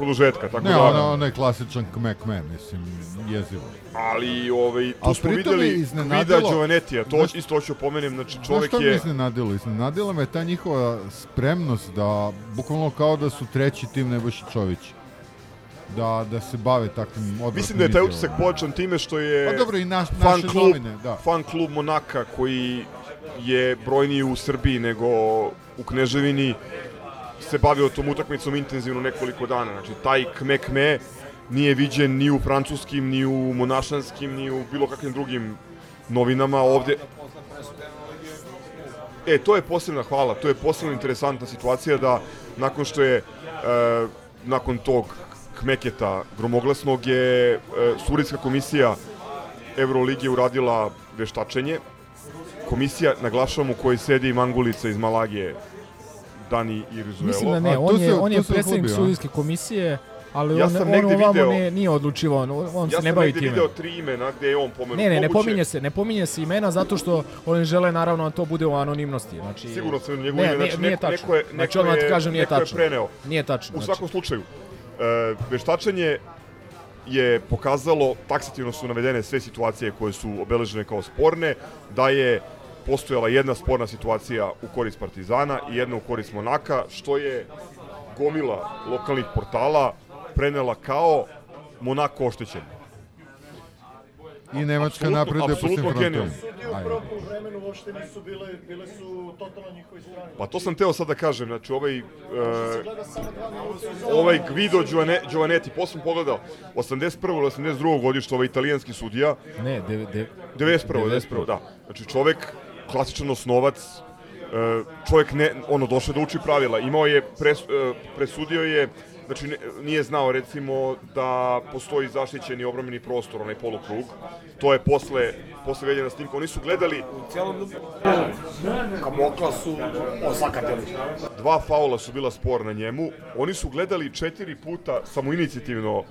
produžetka. Tako Ne, da, ono, ono je klasičan kme-kme, mislim, jezivo. ali ovaj, tu A smo videli Vida Giovanetija, to Znaš- isto hoću pomenem, znači Znaš čovek šta me je... iznenadilo? Iznenadila me ta njihova spremnost da, bukvalno kao da su treći tim Nebojša Čović. Da, da se bave takvim odvratnim Mislim da je taj utisak pojačan time što je Pa dobro, i naš- fan naše klub, novine, da. fan klub Monaka koji je brojniji u Srbiji nego u Kneževini se bavio tom utakmicom intenzivno nekoliko dana. Znači, taj kme-kme nije viđen ni u francuskim, ni u monašanskim, ni u bilo kakvim drugim novinama ovde. E, to je posebna hvala, to je posebno interesantna situacija da nakon što je, e, nakon tog kmeketa gromoglasnog je e, Surijska komisija Euroligi uradila veštačenje. Komisija, naglašavam, u kojoj sedi Mangulica iz Malagije, Dani Irizuelo. Mislim da ne, on je, on je predsjednik sudijske komisije, ali Ja on, sam on negde ovamo video- ne, nije odlučivao, on, on ja se ne sam bavi negde time. video tri imena gde je on pomenut. Ne, ne, ne pominje se, ne pominje se imena zato što oni žele naravno da to bude u anonimnosti. Znači, Sigurno sam njegovo ne, ime, znači nije neko, tačno. neko je, neko znači, odmah ti je, kažem, nije neko je tačno. preneo. Nije tačno. U znači. svakom slučaju, e, veštačenje je pokazalo, taksativno su navedene sve situacije koje su obeležene kao sporne, da je postojala jedna sporna situacija u korist Partizana i jedna u korist Monaka, što je gomila lokalnih portala prenela kao Monako oštećen. I Nemačka Apsolutno- napreduje po svim u Ajde. vremenu uopšte nisu bile, bile su totalno strani. Pa to sam teo sad da kažem, znači ovaj... e, iz ovaj. Guido Giovane- Giovanetti, posle sam pogledao, 81. ili 82. godište, ovaj italijanski sudija, Ne, de, de, 91. 91. da. Znači čovek, klasičan osnovac, e, čovek ne, ono, došao da uči pravila, imao je, pres, e, presudio je, znači nije znao recimo da postoji zaštićeni obrambeni prostor, onaj polukrug, to je posle, posle gledanja na snimku, oni su gledali U cijelom Kamokla su osakatili. dva faula su bila spor na njemu, oni su gledali četiri puta samoinicijativno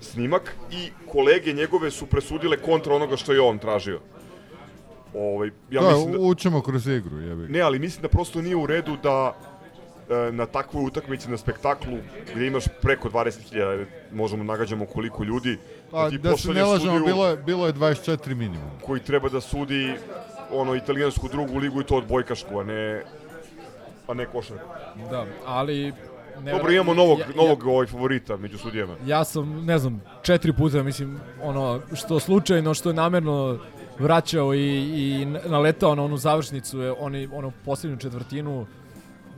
snimak i kolege njegove su presudile kontra onoga što je on tražio. Ovaj, ja to mislim da... učimo kroz igru, jebi. Ne, ali mislim da prosto nije u redu da e, na takvoj utakmici na spektaklu gdje imaš preko 20.000, možemo nagađamo koliko ljudi, Pa, ti da se ne lažemo, bilo je, bilo je 24 minimum. koji treba da sudi ono italijansku drugu ligu i to odbojkašku, a ne a ne košarku. Da, ali... Ne, Dobro, imamo novog, ja, ja, novog ovaj favorita među sudijama. Ja sam, ne znam, četiri puta, mislim, ono, što slučajno, što je namerno vraćao i, i naletao na onu završnicu, oni, ono, posljednju četvrtinu,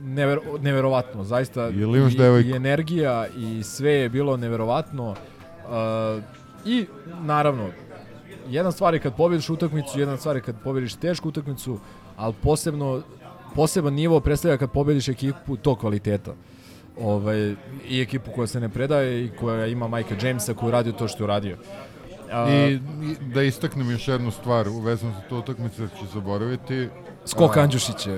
never, neverovatno, zaista. Jel imaš i? I energija i sve je bilo neverovatno. Uh, I, naravno, jedna stvar je kad pobediš utakmicu, jedna stvar je kad pobediš tešku utakmicu, ali posebno, poseban nivo predstavlja kad pobediš ekipu tog kvaliteta. Ovaj, I ekipu koja se ne predaje i koja ima Majka Jamesa koji radio to što je uradio. A, I, I da istaknem još jednu stvar uvezano za tu utakmicu da ću zaboraviti. Skok A, Andjušića.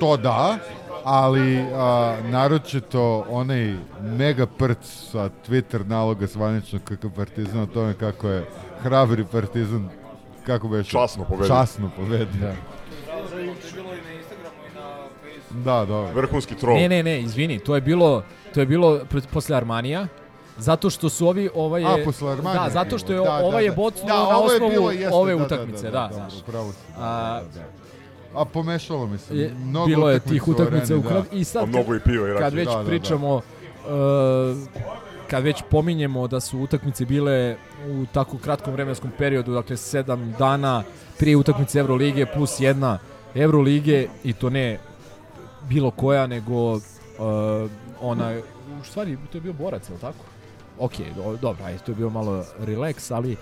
To da, ali a, naročito onaj mega prc sa Twitter naloga zvaničnog KK Partizana o tome kako je hrabri Partizan kako beše Časno pobedio. Časno pobedio. Da. Da, dobro. Vrhunski troll. Ne, ne, ne, izvini, to je bilo, to je bilo posle Armanija. Zato što su ovi, ova je... A, posle Da, zato što je. Da, ova da, je da. bocnuo Da, na ovo je osnovu bilo, jeste, ove da, da, utakmice, da, da. da, znaš. upravo si, da, A, da, da. A pomešalo mi se. je, Mnogo bilo je tih utakmica u krv da. i sad mnogo i piva i kad već Da, da, da. pričamo uh, kad već pominjemo da su utakmice bile u tako kratkom vremenskom periodu, dakle 7 dana prije utakmice Evrolige plus jedna Evrolige i to ne bilo koja nego uh, ona u stvari to je bio borac, je li tako? Ok, do, dobro, ajde, to je bio malo relax, ali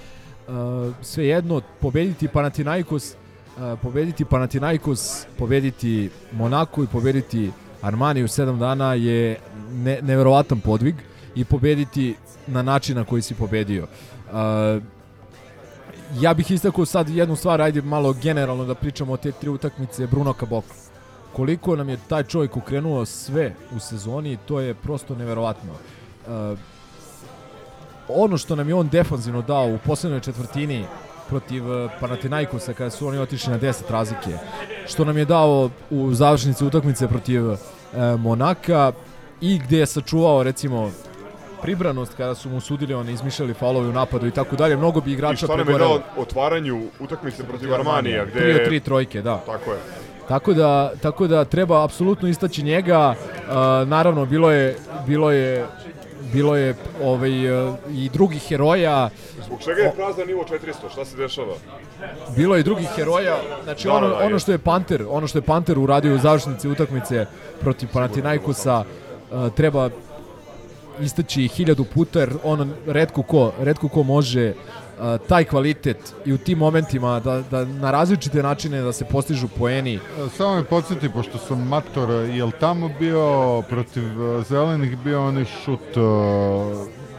uh, svejedno pobediti Panathinaikos uh, pobediti Panathinaikos, pobediti Monako i pobediti Armani u 7 dana je ne, neverovatan podvig i pobediti na način na koji si pobedio. Uh, ja bih istakao sad jednu stvar, ajde malo generalno da pričamo o te tri utakmice Bruno Caboclo. Koliko nam je taj čovjek ukrenuo sve u sezoni, to je prosto neverovatno. Uh, ono što nam je on defanzivno dao u poslednjoj četvrtini protiv eh, Panathinaikosa kada su oni otišli na 10 razlike, što nam je dao u završnici utakmice protiv e, Monaka i gde je sačuvao recimo pribranost kada su mu sudili oni izmišljali faulove u napadu i tako dalje, mnogo bi I igrača šta nam je pregorelo. dao otvaranju utakmice protiv Armanija, gde... Od tri trojke, da. Tako je. Tako da, tako da treba apsolutno istaći njega. Uh, naravno bilo je bilo je bilo je ovaj uh, i drugih heroja. Zbog čega je prazan nivo 400? Šta se dešava? Bilo je i drugih heroja. Znači Da, ono, da, da, ono što je Panter, ono što je Panter uradio u završnici utakmice protiv Panathinaikosa uh, treba istaći hiljadu puta jer ono redko ko, redko ko može uh, taj kvalitet i u tim momentima da, da na različite načine da se postižu poeni. E, Samo me podsjeti, pošto sam mator, je li tamo bio protiv e, zelenih bio onaj šut e,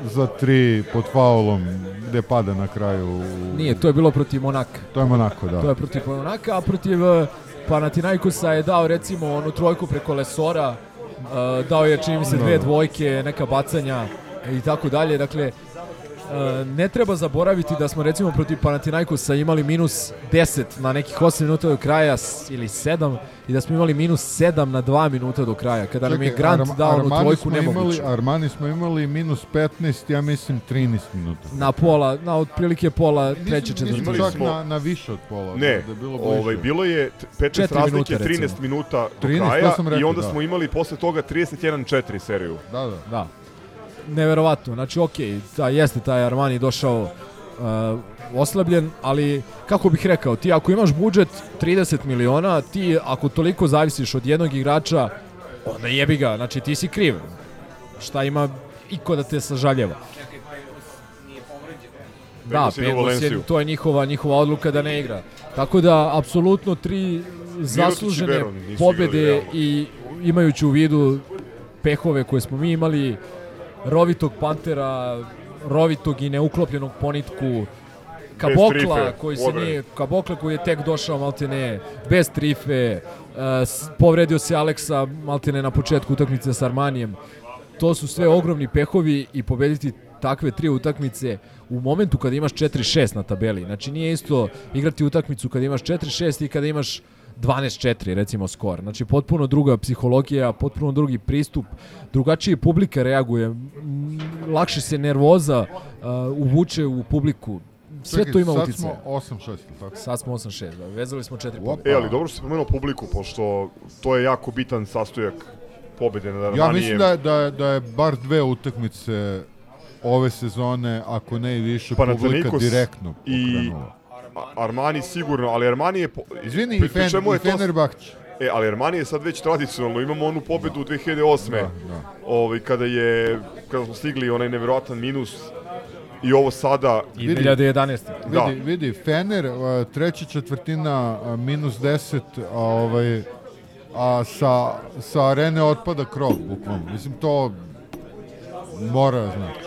za tri pod faulom gde pada na kraju? Nije, to je bilo protiv Monaka. To je Monako, da. To je protiv Monaka, a protiv Panathinaikosa je dao recimo onu trojku preko Lesora, dao je čini mi se dve dvojke, neka bacanja i tako dalje. Dakle, ne treba zaboraviti da smo recimo protiv Panathinaikosa imali minus 10 na nekih 8 minuta do kraja ili 7 i da smo imali minus 7 na 2 minuta do kraja. Kada nam je Čekaj, Grant Arma- dao onu Armani trojku smo nemoguću. Imali, Armani smo imali minus 15, ja mislim 13 minuta. Na pola, na otprilike pola treće Nismo četvrtine. čak na, na više od pola. Ne, da je bilo bliže. ovaj, bilo je t- 15 Četiri razlike, minuta, 13 recimo. minuta do 13, to kraja sam i rekao, onda da. smo imali posle toga 31-4 seriju. Da, da. Da. Neverovatno. Znači, okej, da, jeste taj Armani došao oslabljen, ali kako bih rekao, ti ako imaš budžet 30 miliona, ti ako toliko zavisiš od jednog igrača, onda jebi ga, znači ti si kriv. Šta ima iko da te sažaljeva? Da, Pegos je, to je njihova, njihova odluka da ne igra. Tako da, apsolutno tri zaslužene pobede i imajući u vidu pehove koje smo mi imali, rovitog Pantera, rovitog i neuklopljenog ponitku, Kabokla koji se nije Kabokla koji je tek došao maltene bez trife, uh, povredio se Aleksa maltene na početku utakmice sa Armanijem. To su sve ogromni pehovi i pobediti takve tri utakmice u momentu kada imaš 4-6 na tabeli. Znači nije isto igrati utakmicu kada imaš 4-6 i kada imaš 12-4 recimo skor. Znači potpuno druga psihologija, potpuno drugi pristup, drugačije publika reaguje, lakše se nervoza uh, uvuče u publiku. Sve Čekaj, to ima sad uticaja. smo 8-6, tako? Sad smo 8-6, da. vezali smo 4 Opa. E, ali dobro što si pomenuo publiku, pošto to je jako bitan sastojak pobede nad Ja Armanijem. mislim da je, da, je, da je bar dve utakmice ove sezone, ako ne i više, publika direktno i pokrenula. A- Armani sigurno, ali Armani je... Po... Izvini, i, Fen, i to- Fenerbahče. E, ali Armani je sad već tradicionalno, imamo onu pobedu 2008. Da, da. Ovaj, kada je, kada smo stigli onaj neverovatan minus i ovo sada... I Vidi. 2011. Da. Vidi, vidi, Fener, treća četvrtina, minus 10, a, ovaj, a sa, sa arene otpada krov, bukvalno. Mislim, to mora, znači.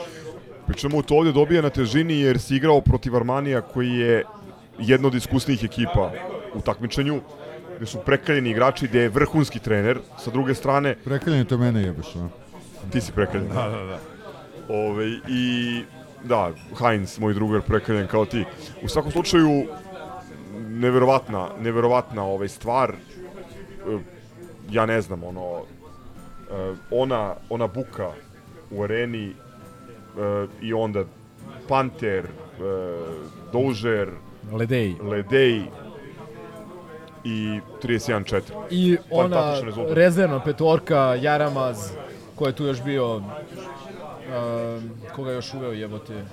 Pri čemu to ovdje dobija na težini jer si igrao protiv Armanija koji je jedna od iskusnijih ekipa u takmičenju gde su prekaljeni igrači, gde je vrhunski trener, sa druge strane Prekaljenje to mene jebeš, a? ti si prekaljen. Da, da, da. Ove, I da, Heinz, moj drugar, prekaljen kao ti. U svakom slučaju, neverovatna, neverovatna ovaj stvar. E, Ja ne znam, ono, e, ona, ona buka u areni e, i onda Panter, Dožer, Ledej. Ledej i 31-4. I ona rezervna petorka, Jaramaz, ko je tu još bio, uh, koga je još uveo jebote,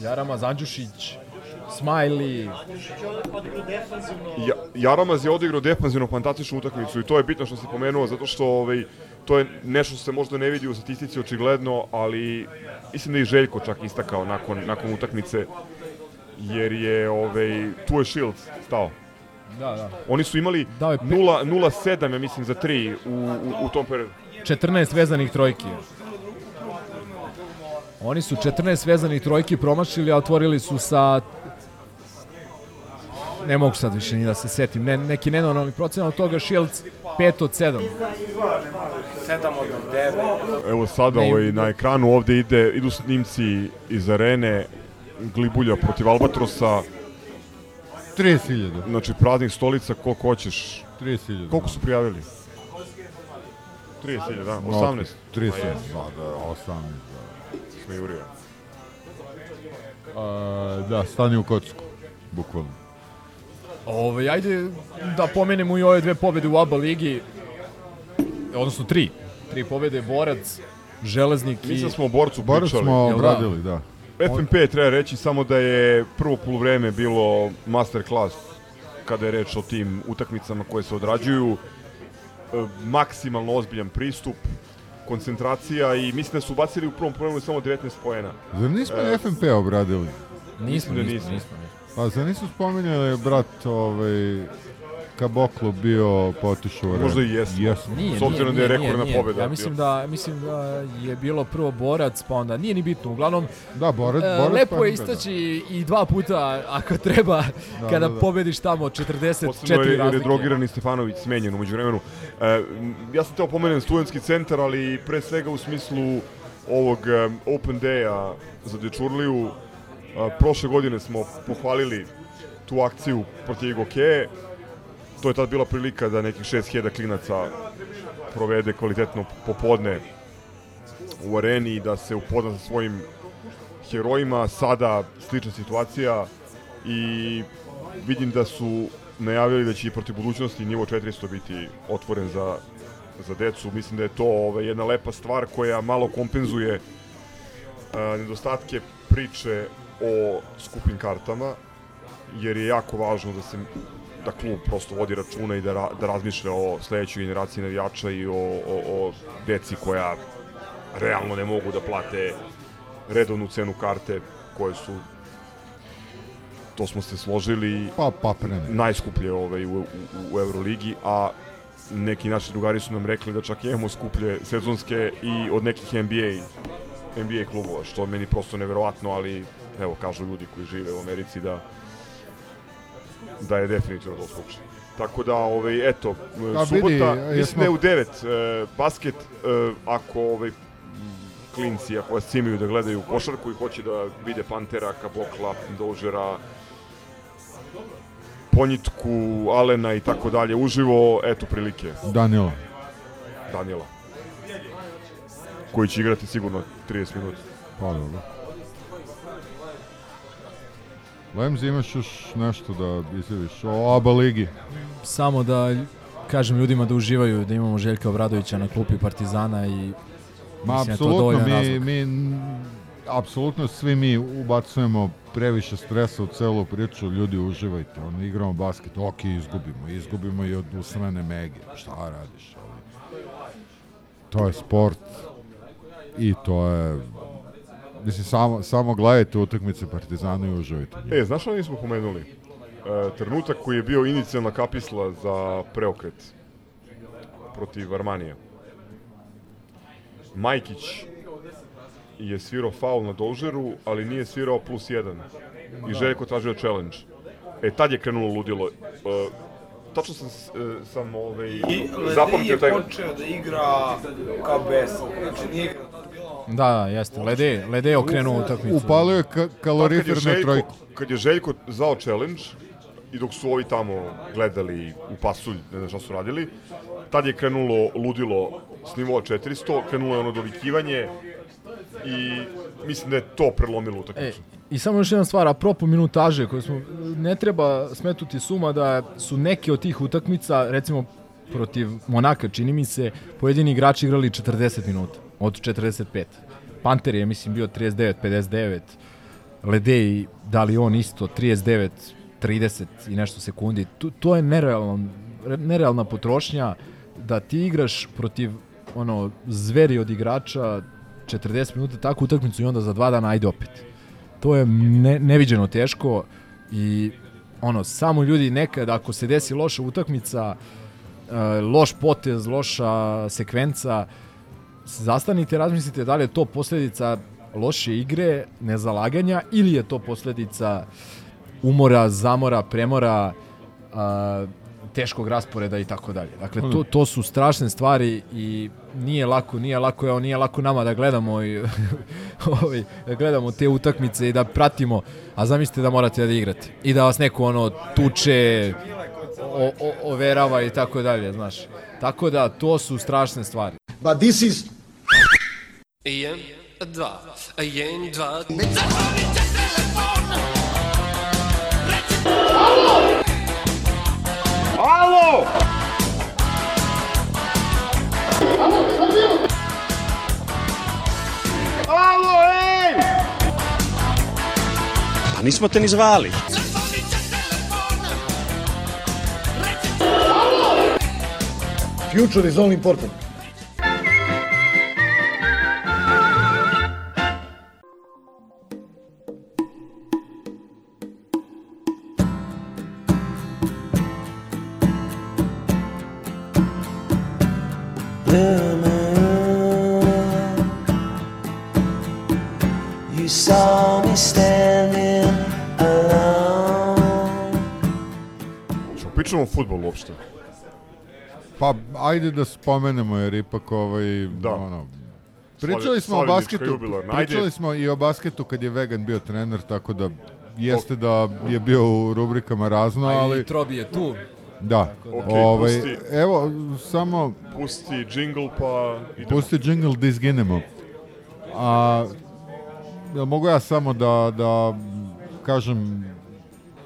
Jaramaz, Andjušić, Smiley, Ja, Jaramaz je odigrao defanzivno fantastičnu utakmicu i to je bitno što si pomenuo zato što ovaj, to je nešto što se možda ne vidi u statistici očigledno, ali mislim da je Željko čak istakao nakon, nakon utakmice jer je ovaj, tu je Shields stao. Da, da. Oni su imali 0 0-7, ja mislim, za 3 u, u, u tom periodu. 14 vezanih trojki. Oni su 14 vezanih trojki promašili, a otvorili su sa ne mogu sad više ni da se setim, ne, neki nenormalni procenat od toga Shields 5 od 7. 7 od 9. Evo sada ovaj, na ekranu ovde ide, idu snimci iz arene Glibulja protiv Albatrosa. 30.000. Znači praznih stolica koliko hoćeš. 30.000. Koliko su prijavili? 30.000, da. 18. 30, Ma jes, da, da, 18, da. Smejurio. A, da, stani u kocku, bukvalno. Ove, ajde da pomenemo i ove dve pobede u ABA ligi, odnosno tri. Tri pobede, Borac, Železnik i... Mislim da smo o borcu Borac pričali. smo Jel da? obradili, da. FNP treba reći samo da je prvo poluvreme bilo masterclass kada je reč o tim utakmicama koje se odrađuju. E, maksimalno ozbiljan pristup, koncentracija i mislim da su bacili u prvom poluvremenu samo 19 poena. Zar nismo E, FNP obradili? Nismo, da nismo, nismo. nismo. nismo. Pa zar nisu spominjali brat ovaj, Kaboklo bio potišao u Možda i jesmo. Jesmo. Nije, S obzirom nije, da je rekordna nije. pobeda Ja mislim da, mislim da je bilo prvo Borac, pa onda nije ni bitno. Uglavnom, Da, Borac, e, Borac lepo pa je FNP, da. istaći i dva puta ako treba kada da, da. pobediš tamo 44 Posebno je, razlike. drogirani Stefanović smenjen umeđu vremenu. E, ja sam teo pomenem studentski centar, ali pre svega u smislu ovog um, Open Day-a za Dečurliju. A, prošle godine smo pohvalili tu akciju protiv Igokeje. To je tad bila prilika da nekih 6000 klinaca provede kvalitetno popodne u areni i da se upozna sa svojim herojima. Sada slična situacija i vidim da su najavili da će i protiv budućnosti nivo 400 biti otvoren za, za decu. Mislim da je to ovaj, jedna lepa stvar koja malo kompenzuje a, nedostatke priče o skupim kartama, jer je jako važno da se da klub prosto vodi računa i da, ra, da razmišlja o sledećoj generaciji navijača i o, o, o deci koja realno ne mogu da plate redovnu cenu karte koje su to smo se složili Pa, pa prene. najskuplje ovaj, u, u, u Euroligi, a neki naši drugari su nam rekli da čak imamo skuplje sezonske i od nekih NBA NBA klubova, što meni prosto neverovatno, ali evo kažu ljudi koji žive u Americi da da je definitivno to slučaj. Tako da, ovaj, eto, A subota, vidi, mislim da je u 9 e, basket, e, ako ovaj, klinci, ako vas cimaju da gledaju košarku i hoće da vide Pantera, Kabokla, Dožera, Ponjitku, Alena i tako dalje uživo, eto prilike. Danila. Danila. Koji će igrati sigurno 30 minuta. Pa dobro. Lemzi, imaš još nešto da izjaviš o ABA ligi? Samo da kažem ljudima da uživaju da imamo Željka Obradovića na klupi Partizana i Ma, mislim apsolutno, mi, razlog. mi, apsolutno svi mi ubacujemo previše stresa u celu priču, ljudi uživajte, ono, igramo basket, ok, izgubimo, izgubimo i od usrane mege, šta radiš, ali to je sport i to je, mislim, samo, samo gledajte utakmice Partizana i uživajte. E, znaš što nismo pomenuli? E, trenutak koji je bio inicijalna kapisla za preokret protiv Armanija. Majkić je svirao faul na Dolžeru, ali nije svirao plus jedan. I Željko tražio challenge. E, tad je krenulo ludilo. E, tačno sam, e, sam ovaj, I zapamtio je taj... počeo da igra KBS. Znači nije igrao Da, da, jeste. Lede, Lede je okrenuo utakmicu. Upalio je ka- Pa kad je kalorifer na Željko- trojku. Kad je Željko zao challenge i dok su ovi tamo gledali u pasulj, ne znam šta su radili, tad je krenulo ludilo s nivoa 400, krenulo je ono dovikivanje i mislim da je to prelomilo E, utakmicu. I samo još jedna stvar, apropo minutaže, koje smo, ne treba smetuti suma da su neke od tih utakmica, recimo protiv Monaka, čini mi se, pojedini igrači igrali 40 minuta, od 45. Panter je, mislim, bio 39-59, Ledej, da li on isto, 39, 30 i nešto sekundi. To, to je nerealno, nerealna potrošnja da ti igraš protiv ono zveri od igrača 40 minuta takvu utakmicu i onda za dva dana ajde opet. To je ne, neviđeno teško i ono, samo ljudi nekad ako se desi loša utakmica, e, loš potez, loša sekvenca, zastanite, razmislite da li je to posledica loše igre, nezalaganja ili je to posledica umora, zamora, premora, a, teškog rasporeda i tako dalje. Dakle, to, to su strašne stvari i nije lako, nije lako, evo, nije lako nama da gledamo i ovaj, da gledamo te utakmice i da pratimo, a zamislite da morate da igrate i da vas neko ono tuče, o, o, overava i tako dalje, znaš. Tako da, to su strašne stvari. But this is Jedan, dva, jedan, dva... Alo! Alo, ej! Pa nismo te ni zvali. future is all important. You saw me standing alone. Što pričamo o futbolu uopšte? Pa, ajde da spomenemo, jer ipak ovaj, Da. ono, Pričali smo o basketu, ajde. pričali smo i o basketu kad je Vegan bio trener, tako da jeste da je bio u rubrikama razno, A i ali... Trobi je tu. Da. Ok, ovaj, pusti. Evo, samo Pusti jingle pa idemo. pusti jingle da izginemo. A, jel mogu ja samo da, da kažem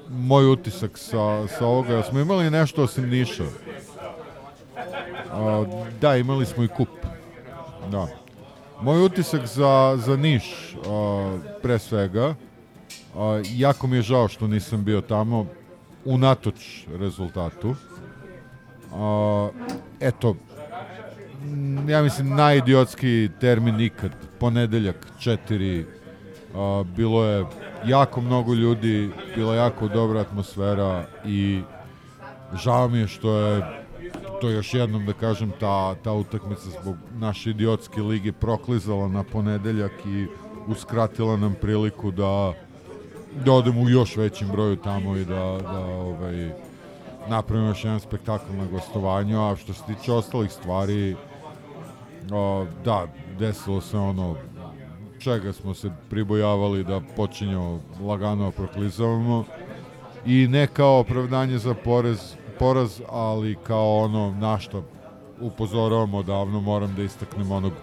moj utisak sa, sa ovoga? Jel smo imali nešto osim Niša? A, da, imali smo i kup. Da. Moj utisak za, za Niš, a, pre svega, A, jako mi je žao što nisam bio tamo, unatoč rezultatu. A, eto, ja mislim najidiotski termin ikad, ponedeljak, četiri, a, bilo je jako mnogo ljudi, bila jako dobra atmosfera i žao mi je što je to još jednom da kažem ta, ta utakmica zbog naše idiotske lige proklizala na ponedeljak i uskratila nam priliku da da odemo u još većim broju tamo i da, da ovaj, napravimo još jedan spektakl na gostovanju, a što se tiče ostalih stvari, o, da, desilo se ono čega smo se pribojavali da počinjemo lagano proklizavamo i ne kao opravdanje za porez, poraz, ali kao ono na što upozoravamo davno, moram da istaknem onog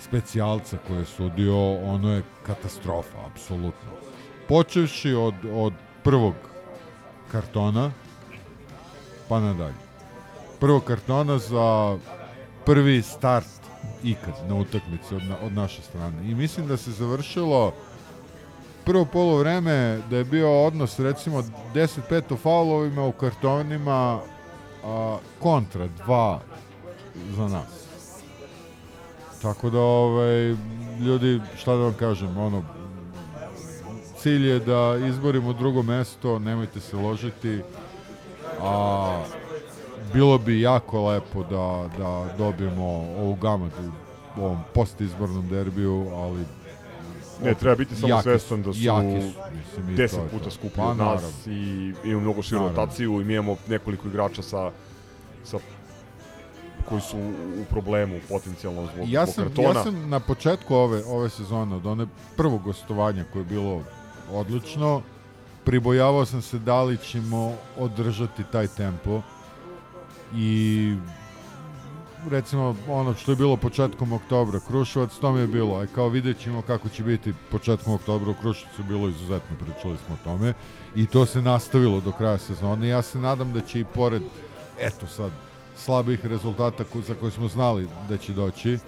specijalca koji je sudio, ono je katastrofa, apsolutno. Počevši od, od prvog kartona, pa nadalje. Prvog kartona za prvi start ikad na utakmici od, na, od naše strane. I mislim da se završilo prvo polovreme da je bio odnos recimo 10-5 u faulovima u kartonima a, kontra 2 za nas. Tako da ovaj ljudi šta da vam kažem, ono cilj je da izborimo drugo mesto, nemojte se ložiti. A bilo bi jako lepo da, da dobijemo ovu gamat u ovom postizbornom derbiju, ali Ne, treba biti samo jaki svestan da su, jaki su, mislim, i to 10 je to. puta skuplji Pa, od naravno. nas i imamo mnogo širu Naravno. rotaciju i mi imamo nekoliko igrača sa, sa koji su u problemu potencijalno zbog, ja zbog sam, kartona. ja sam na početku ove, ove sezone, od one prvog gostovanja koje je bilo odlično, pribojavao sam se da li ćemo održati taj tempo i recimo ono što je bilo početkom oktobra, Kruševac, to mi je bilo, aj kao vidjet ćemo kako će biti početkom oktobra, u Kruševcu bilo izuzetno, pričali smo o tome i to se nastavilo do kraja sezone. Ja se nadam da će i pored, eto sad, slabih rezultata ko- za koje smo znali da će doći,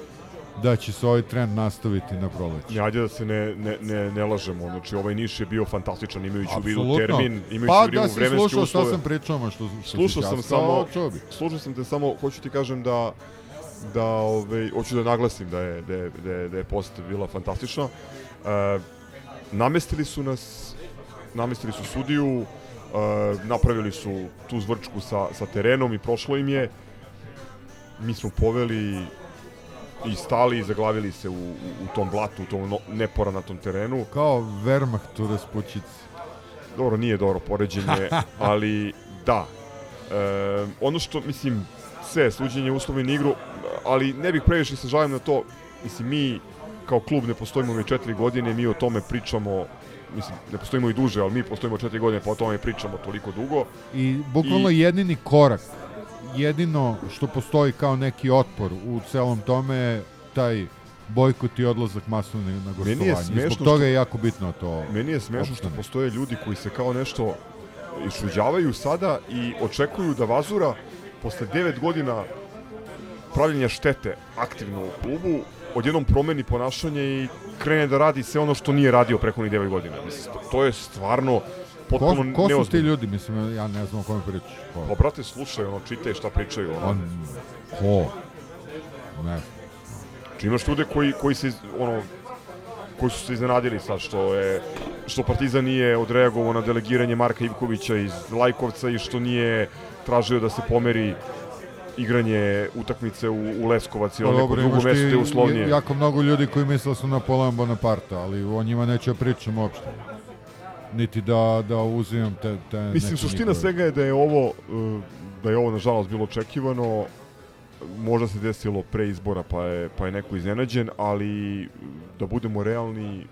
da će se ovaj trend nastaviti na proleće. Ne, ajde da se ne, ne, ne, ne lažemo, znači ovaj Niš je bio fantastičan imajući u vidu termin, imajući Pa u vidu da si vremenske slušao uslove. šta sam pričao, što- što si Slušao sam samo, slušao sam te samo, hoću ti kažem da da ovaj hoću da naglasim da je da je da je, da je post bila fantastična. E, namestili su nas namestili su sudiju, e, napravili su tu zvrčku sa, sa terenom i prošlo im je. Mi smo poveli i stali i zaglavili se u, u, tom blatu, u tom no, neporanatom terenu. Kao Wehrmacht u Raspućici. Dobro, nije dobro poređenje, ali da. E, ono što, mislim, sve, suđenje, uslovi na igru, ali ne bih previše se žalim na to. Mislim, mi kao klub ne postojimo već četiri godine, mi o tome pričamo, mislim, ne postojimo i duže, ali mi postojimo četiri godine, pa o tome pričamo toliko dugo. I bukvalno I- jedini korak, jedino što postoji kao neki otpor u celom tome je taj bojkot i odlazak masovni na gostovanje. Meni je I smešno Zbog toga je jako bitno to. Meni je smešno što postoje ljudi koji se kao nešto išuđavaju sada i očekuju da Vazura posle 9 godina pravljenja štete aktivno u klubu odjednom promeni ponašanje i krene da radi sve ono što nije radio prethodnih 9 godina. Mislim, to je stvarno potpuno Ko, ko su ti ljudi? Mislim, ja ne znam o kome pričaš. Ko? Pa brate, slušaj, ono, čitaj šta pričaju. Ono. On, ko? Ne znam. Znači, imaš ljude koji, koji se, ono, koji su se iznenadili sad što je što Partizan nije odreagovao na delegiranje Marka Ivkovića iz Lajkovca i što nije tražio da se pomeri igranje utakmice u, u Leskovac ili Pa neko drugo mesto je uslovnije. jako mnogo ljudi koji misle da su Napoleon Bonaparte, ali o njima neću da pričam uopšte. Niti da, da uzimam te, te Mislim, suština njihove- svega je da je ovo, uh, da je ovo nažalost bilo očekivano, možda se desilo pre izbora pa je, pa je neko iznenađen, ali da budemo realni,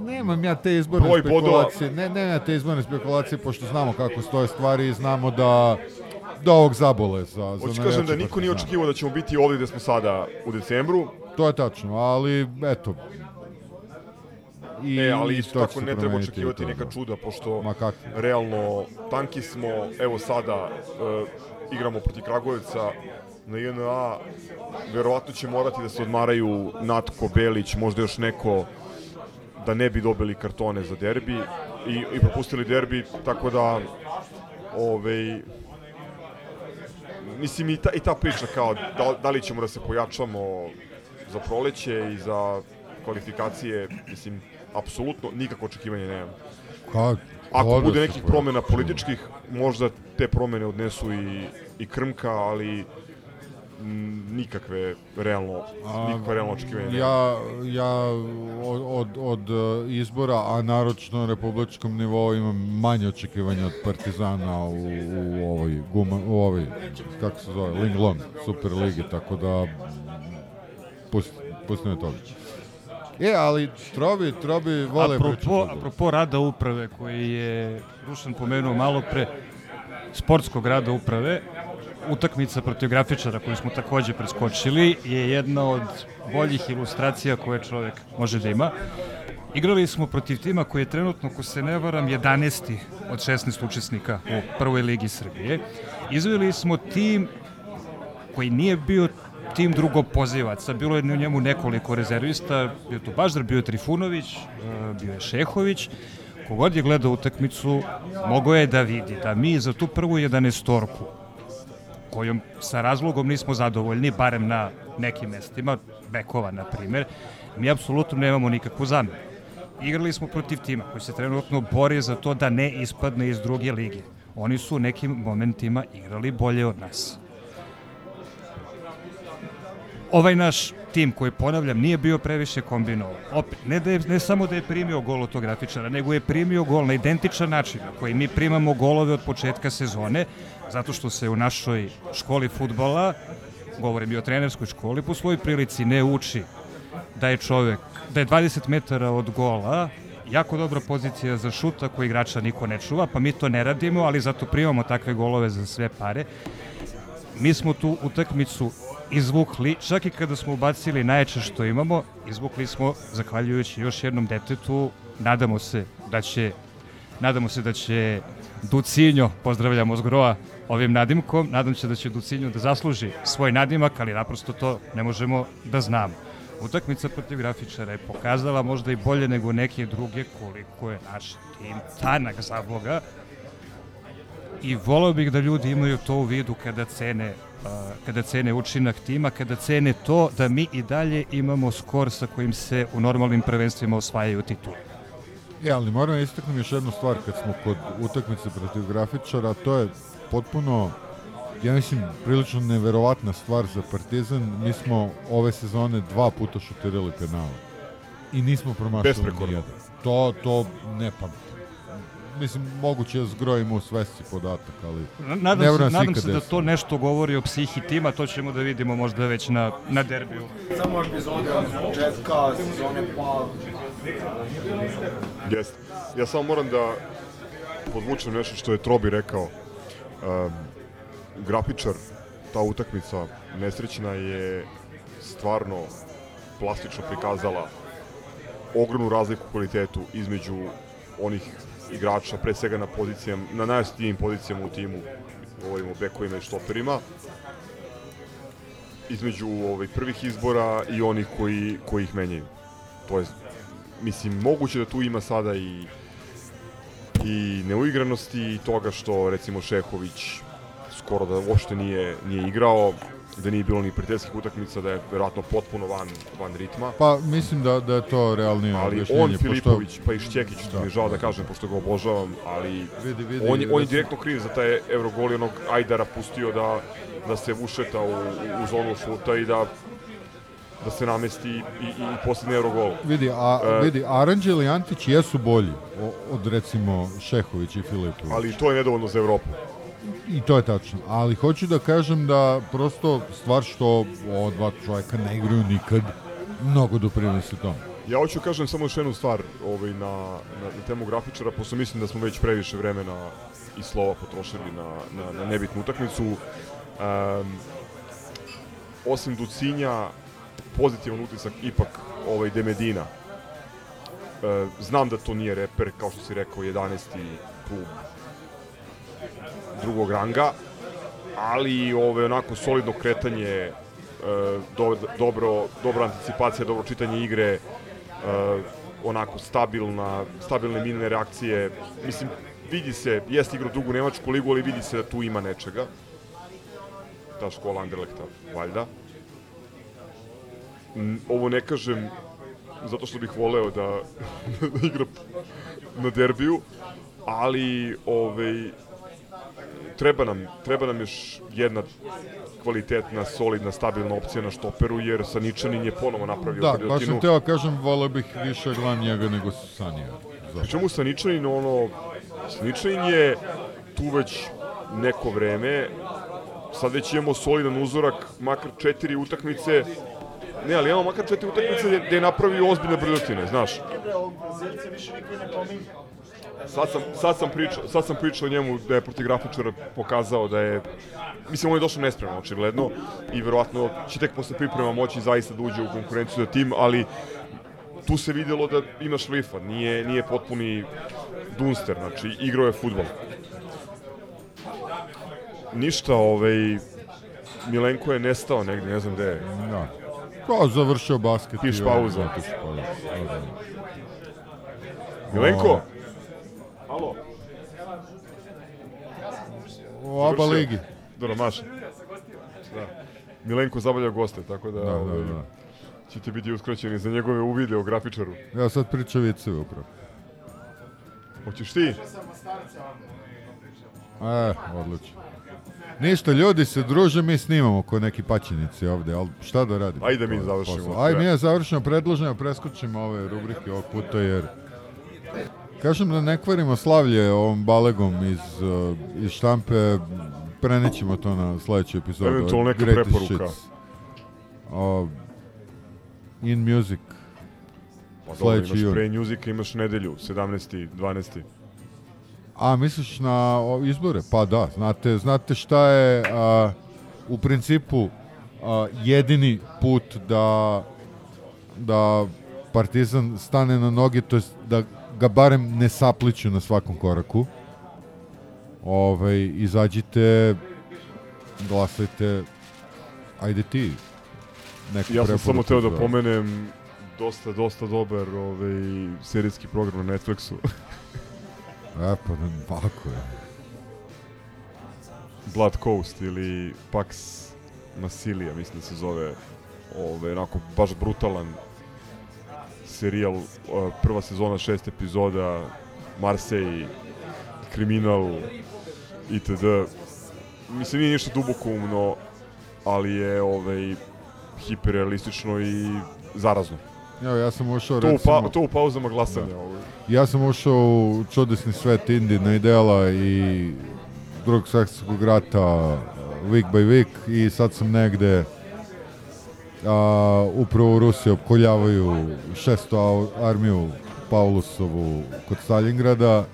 Nemam ja te izborne Broj bodova- spekulacije, ne, ne, ne te izborne spekulacije, pošto znamo kako stoje stvari i znamo da do ovog zabole za, za Hoću kažem da niko nije očekivao da ćemo biti ovdje gde smo sada u decembru. To je tačno, ali eto. I, e, ali isto tako ne treba očekivati to, neka da. čuda, pošto Ma kako? realno tanki smo, evo sada e, igramo protiv Kragujevca na JNA, verovatno će morati da se odmaraju Natko, Belić, možda još neko da ne bi dobili kartone za derbi i, i propustili derbi, tako da ovaj, mislim i ta, i ta priča kao da, da li ćemo da se pojačamo za proleće i za kvalifikacije, mislim, apsolutno nikakvo očekivanje nemam. Ka, Ako bude nekih promena političkih, možda te promene odnesu i, i Krmka, ali nikakve realno, nikakve realno očekivanje. Ja, ja od, od, od e, izbora, a naročno na republičkom nivou imam manje očekivanja od Partizana u, u ovoj, guma, u ovoj, kako se zove, Ling Long, Super Ligi, tako da pust, pustimo toga. E, ali Trobi, Trobi vole Apropo, apropo rada uprave koji je Rušan pomenuo malo pre, sportskog rada uprave, utakmica protiv grafičara koju smo takođe preskočili je jedna od boljih ilustracija koje čovek može da ima. Igrali smo protiv tima koji je trenutno, ako se ne varam, 11. od 16 učesnika u prvoj ligi Srbije. Izveli smo tim koji nije bio tim drugopozivaca. Bilo je u njemu nekoliko rezervista, bio tu Baždar, bio je Trifunović, e, bio je Šehović. Kogod je gledao utakmicu, mogao je da vidi da mi za tu prvu 11-torku, kojom sa razlogom nismo zadovoljni, barem na nekim mestima, Bekova na primer, mi apsolutno nemamo nikakvu zameru. Igrali smo protiv tima koji se trenutno bori za to da ne ispadne iz druge lige. Oni su u nekim momentima igrali bolje od nas ovaj naš tim koji ponavljam nije bio previše kombinovan. Opet, ne, da je, ne samo da je primio gol od tog grafičara, nego je primio gol na identičan način na koji mi primamo golove od početka sezone, zato što se u našoj školi futbala, govorim i o trenerskoj školi, po svojoj prilici ne uči da je čovek, da je 20 metara od gola jako dobra pozicija za šuta koji igrača niko ne čuva, pa mi to ne radimo, ali zato primamo takve golove za sve pare. Mi smo tu utakmicu izvukli, čak i kada smo ubacili najjače što imamo, izvukli smo, zahvaljujući još jednom detetu, nadamo se da će nadamo se da će Ducinjo, pozdravljamo Zgroa ovim nadimkom, nadam se da će Ducinjo da zasluži svoj nadimak, ali naprosto to ne možemo da znamo. Utakmica protiv grafičara je pokazala možda i bolje nego neke druge koliko je naš tim tanak za Boga i volao bih da ljudi imaju to u vidu kada cene kada cene učinak tima, kada cene to da mi i dalje imamo skor sa kojim se u normalnim prvenstvima osvajaju titule. E, ali moram da istaknem još jednu stvar kad smo kod utakmice protiv grafičara, to je potpuno ja mislim, prilično neverovatna stvar za Partizan. Mi smo ove sezone dva puta šutirali penale. I nismo promašali nijedan. To, to ne pametno. Mislim, moguće da zgrojimo u svesci podatak, ali Nadam se, da nadam se da desi. to nešto govori o psihi tima, to ćemo da vidimo možda već na, na derbiju. Samo epizode od početka sezone pa... Jeste. Ja samo moram da podvučem nešto što je Trobi rekao. Um, grafičar, ta utakmica nesrećna je stvarno plastično prikazala ogromnu razliku u kvalitetu između onih igrača, pre svega na pozicijama, na najosjetljivim pozicijama u timu, govorimo o bekovima i štoperima, između ovaj, prvih izbora i onih koji, koji ih menjaju. To je, mislim, moguće da tu ima sada i i neuigranosti i toga što recimo Šehović skoro da uopšte nije, nije igrao, da nije bilo ni prijateljskih utakmica, da je verovatno potpuno van, van ritma. Pa mislim da, da je to realnije Ali objašnjenje, on, pošto- Filipović, pa i Šćekić, što Da, mi je žao da da. kažem, pošto ga obožavam, ali Vidi, vidi, on, je, on je recimo- direktno kriv za taj Eurogol i onog Ajdara pustio da, da se ušeta u, u zonu šuta i da da se namesti i, i, i posljednji Eurogol. Vidi, a, E, vidi, Aranđel i Antić jesu bolji od recimo Šehović i Filipović. Ali to je nedovoljno za Evropu. I to je tačno. Ali hoću da kažem da prosto stvar što ova dva čovjeka ne igraju nikad mnogo doprinosi tome. Ja hoću kažem samo još jednu stvar ovaj, na, na, na temu grafičara, pošto mislim da smo već previše vremena i slova potrošili na, na, na nebitnu utakmicu. Um, osim Ducinja, pozitivan utisak ipak ovaj Demedina. E, znam da to nije reper, kao što si rekao, 11. klub drugog ranga, ali ove, onako solidno kretanje, e, do, dobro, dobra anticipacija, dobro čitanje igre, onako stabilna, stabilne minne reakcije. Mislim, vidi se, jeste igrao dugu Nemačku ligu, ali vidi se da tu ima nečega. Ta škola Anderlekta, valjda. Mm, Ovo ne kažem zato što bih voleo da, da igra na derbiju, ali ovaj, treba nam, treba nam još jedna kvalitetna, solidna, stabilna opcija na štoperu, jer Saničanin je ponovo napravio Da, baš brljotinu. sam teo kažem, volio bih više gledam njega nego Sanija. Pri čemu Saničanin, ono, Saničanin je tu već neko vreme, sad već imamo solidan uzorak, makar četiri utakmice, ne, ali imamo makar četiri utakmice gde, je napravio ozbiljne brljotine, znaš. Ovog Brazilca više niko ne pominje. Sad sam, sad sam pričao, sad sam pričao njemu da je protiv grafičara pokazao da je mislim on je došao nespreman očigledno i verovatno će tek posle priprema moći zaista da uđe u konkurenciju za tim, ali tu se videlo da ima šlifa, nije, nije potpuni dunster, znači igrao je futbol. Ništa, ovaj, Milenko je nestao negde, ne znam gde je. Da. Kao završio basket. Piš i pauza. piš pauza. Da, da. Milenko? Alo? U oba ligi. Dobro, maša. Da. Milenko zabavlja goste, tako da, Da, da, ovaj, da. ćete biti uskraćeni za njegove uvide o grafičaru. Ja sad pričam viceve upravo. Hoćeš ti? E, odlično. Ništa, ljudi se druže, mi snimamo ko neki paćenici ovde, ali šta da radimo? Ajde mi završimo posao. Ajde mi ja završimo, predloženo, preskočimo ove rubrike ovog puta, jer kažem da ne kvarimo slavlje ovom balegom iz, uh, iz štampe, prenećemo to na sledeću epizodu. Eventualno neka Greatest preporuka. Shits. Uh, in Music. Pa dobro, imaš jun. pre Newsika, imaš nedelju, 17. 12. A, misliš na izbore? Pa da, znate, znate šta je a, u principu a, jedini put da da Partizan stane na noge, to jest da ga barem ne sapliću na svakom koraku. Ovaj, izađite, glasajte, ajde ti. Neku Ja sam samo teo da pomenem dosta, dosta dobar ovaj, serijski program na Netflixu. E, pa da, ovako je. Blood Coast ili Pax Massilia, mislim da se zove ovaj, onako baš brutalan serijal, prva sezona, šest epizoda, Marseille, kriminal, itd. Mislim, nije ništa dubokoumno, ali je ovaj, hiperrealistično i zarazno. Evo, ja sam ušao, To u, recimo... pa, to u pauzama glasanja. Da. Ovaj. Ja sam ušao u čudesni svet Indina ideala i drugog svjetskog rata week by week i sad sam negde a, upravo u Rusiji opkoljavaju šesto au- armiju Paulusovu kod Stalingrada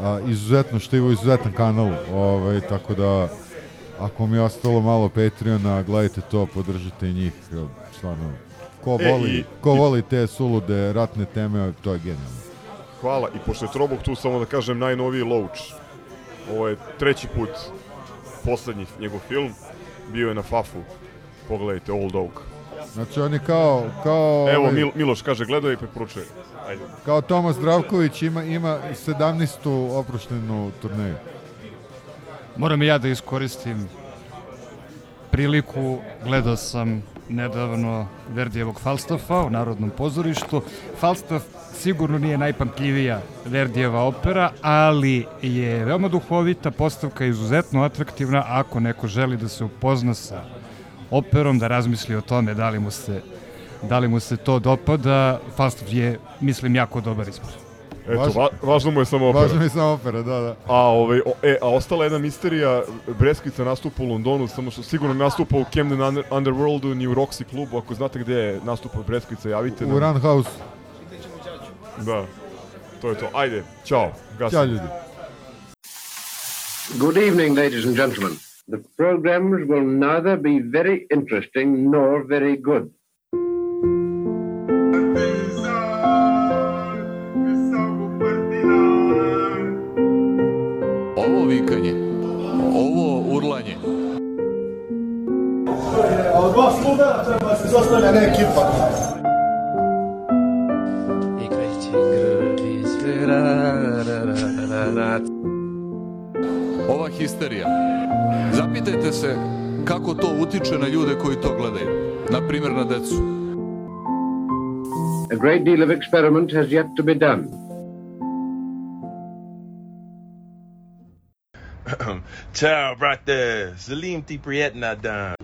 a, izuzetno štivo, izuzetan kanal ovaj, tako da ako mi je ostalo malo Patreona gledajte to, podržite njih stvarno ko E, voli, i- ko voli te sulude ratne teme to je genijalno Hvala. I pošto je Trobog tu, samo da kažem, najnoviji Loach. Ovo je treći put poslednji njegov film. Bio je na Fafu. Pogledajte, Old Oak. Znači on je kao, kao, Evo, ovaj, Mil, Miloš kaže, gledaj i preporučuje. Ajde. kao Tomas Zdravković ima, ima 17. oproštenu turneju. Moram i ja da iskoristim priliku. Gledao sam nedavno Verdijevog Falstaffa u Narodnom pozorištu. Falstaff sigurno nije najpamtljivija Verdijeva opera, ali je veoma duhovita, postavka je izuzetno atraktivna ako neko želi da se upozna sa operom, da razmisli o tome da li mu se, da li mu se to dopada. Falstaff je, mislim, jako dobar izbor. Eto, Važno- va, važno mu je samo opera. Važno mi je samo opera, da, da. A, ovaj, o, e, a ostala jedna misterija, Breskvica nastupa u Londonu, samo što sigurno nastupa u Camden Under, Underworldu, ni u Roxy klubu, ako znate gde je nastupa Breskvica, javite U Run House. Da, to je to. Ajde, čao. Gasim. Ćao ljudi. Good evening, ladies and gentlemen. The programmes will neither be very interesting nor very good. Ovo ovo ekipa. Histerija. Zapitajte se kako to utiče na ljude koji to gledaju. Na primjer na decu. A great deal of experiment has yet to be done. Ciao, brate. Salim ti prijetna dan.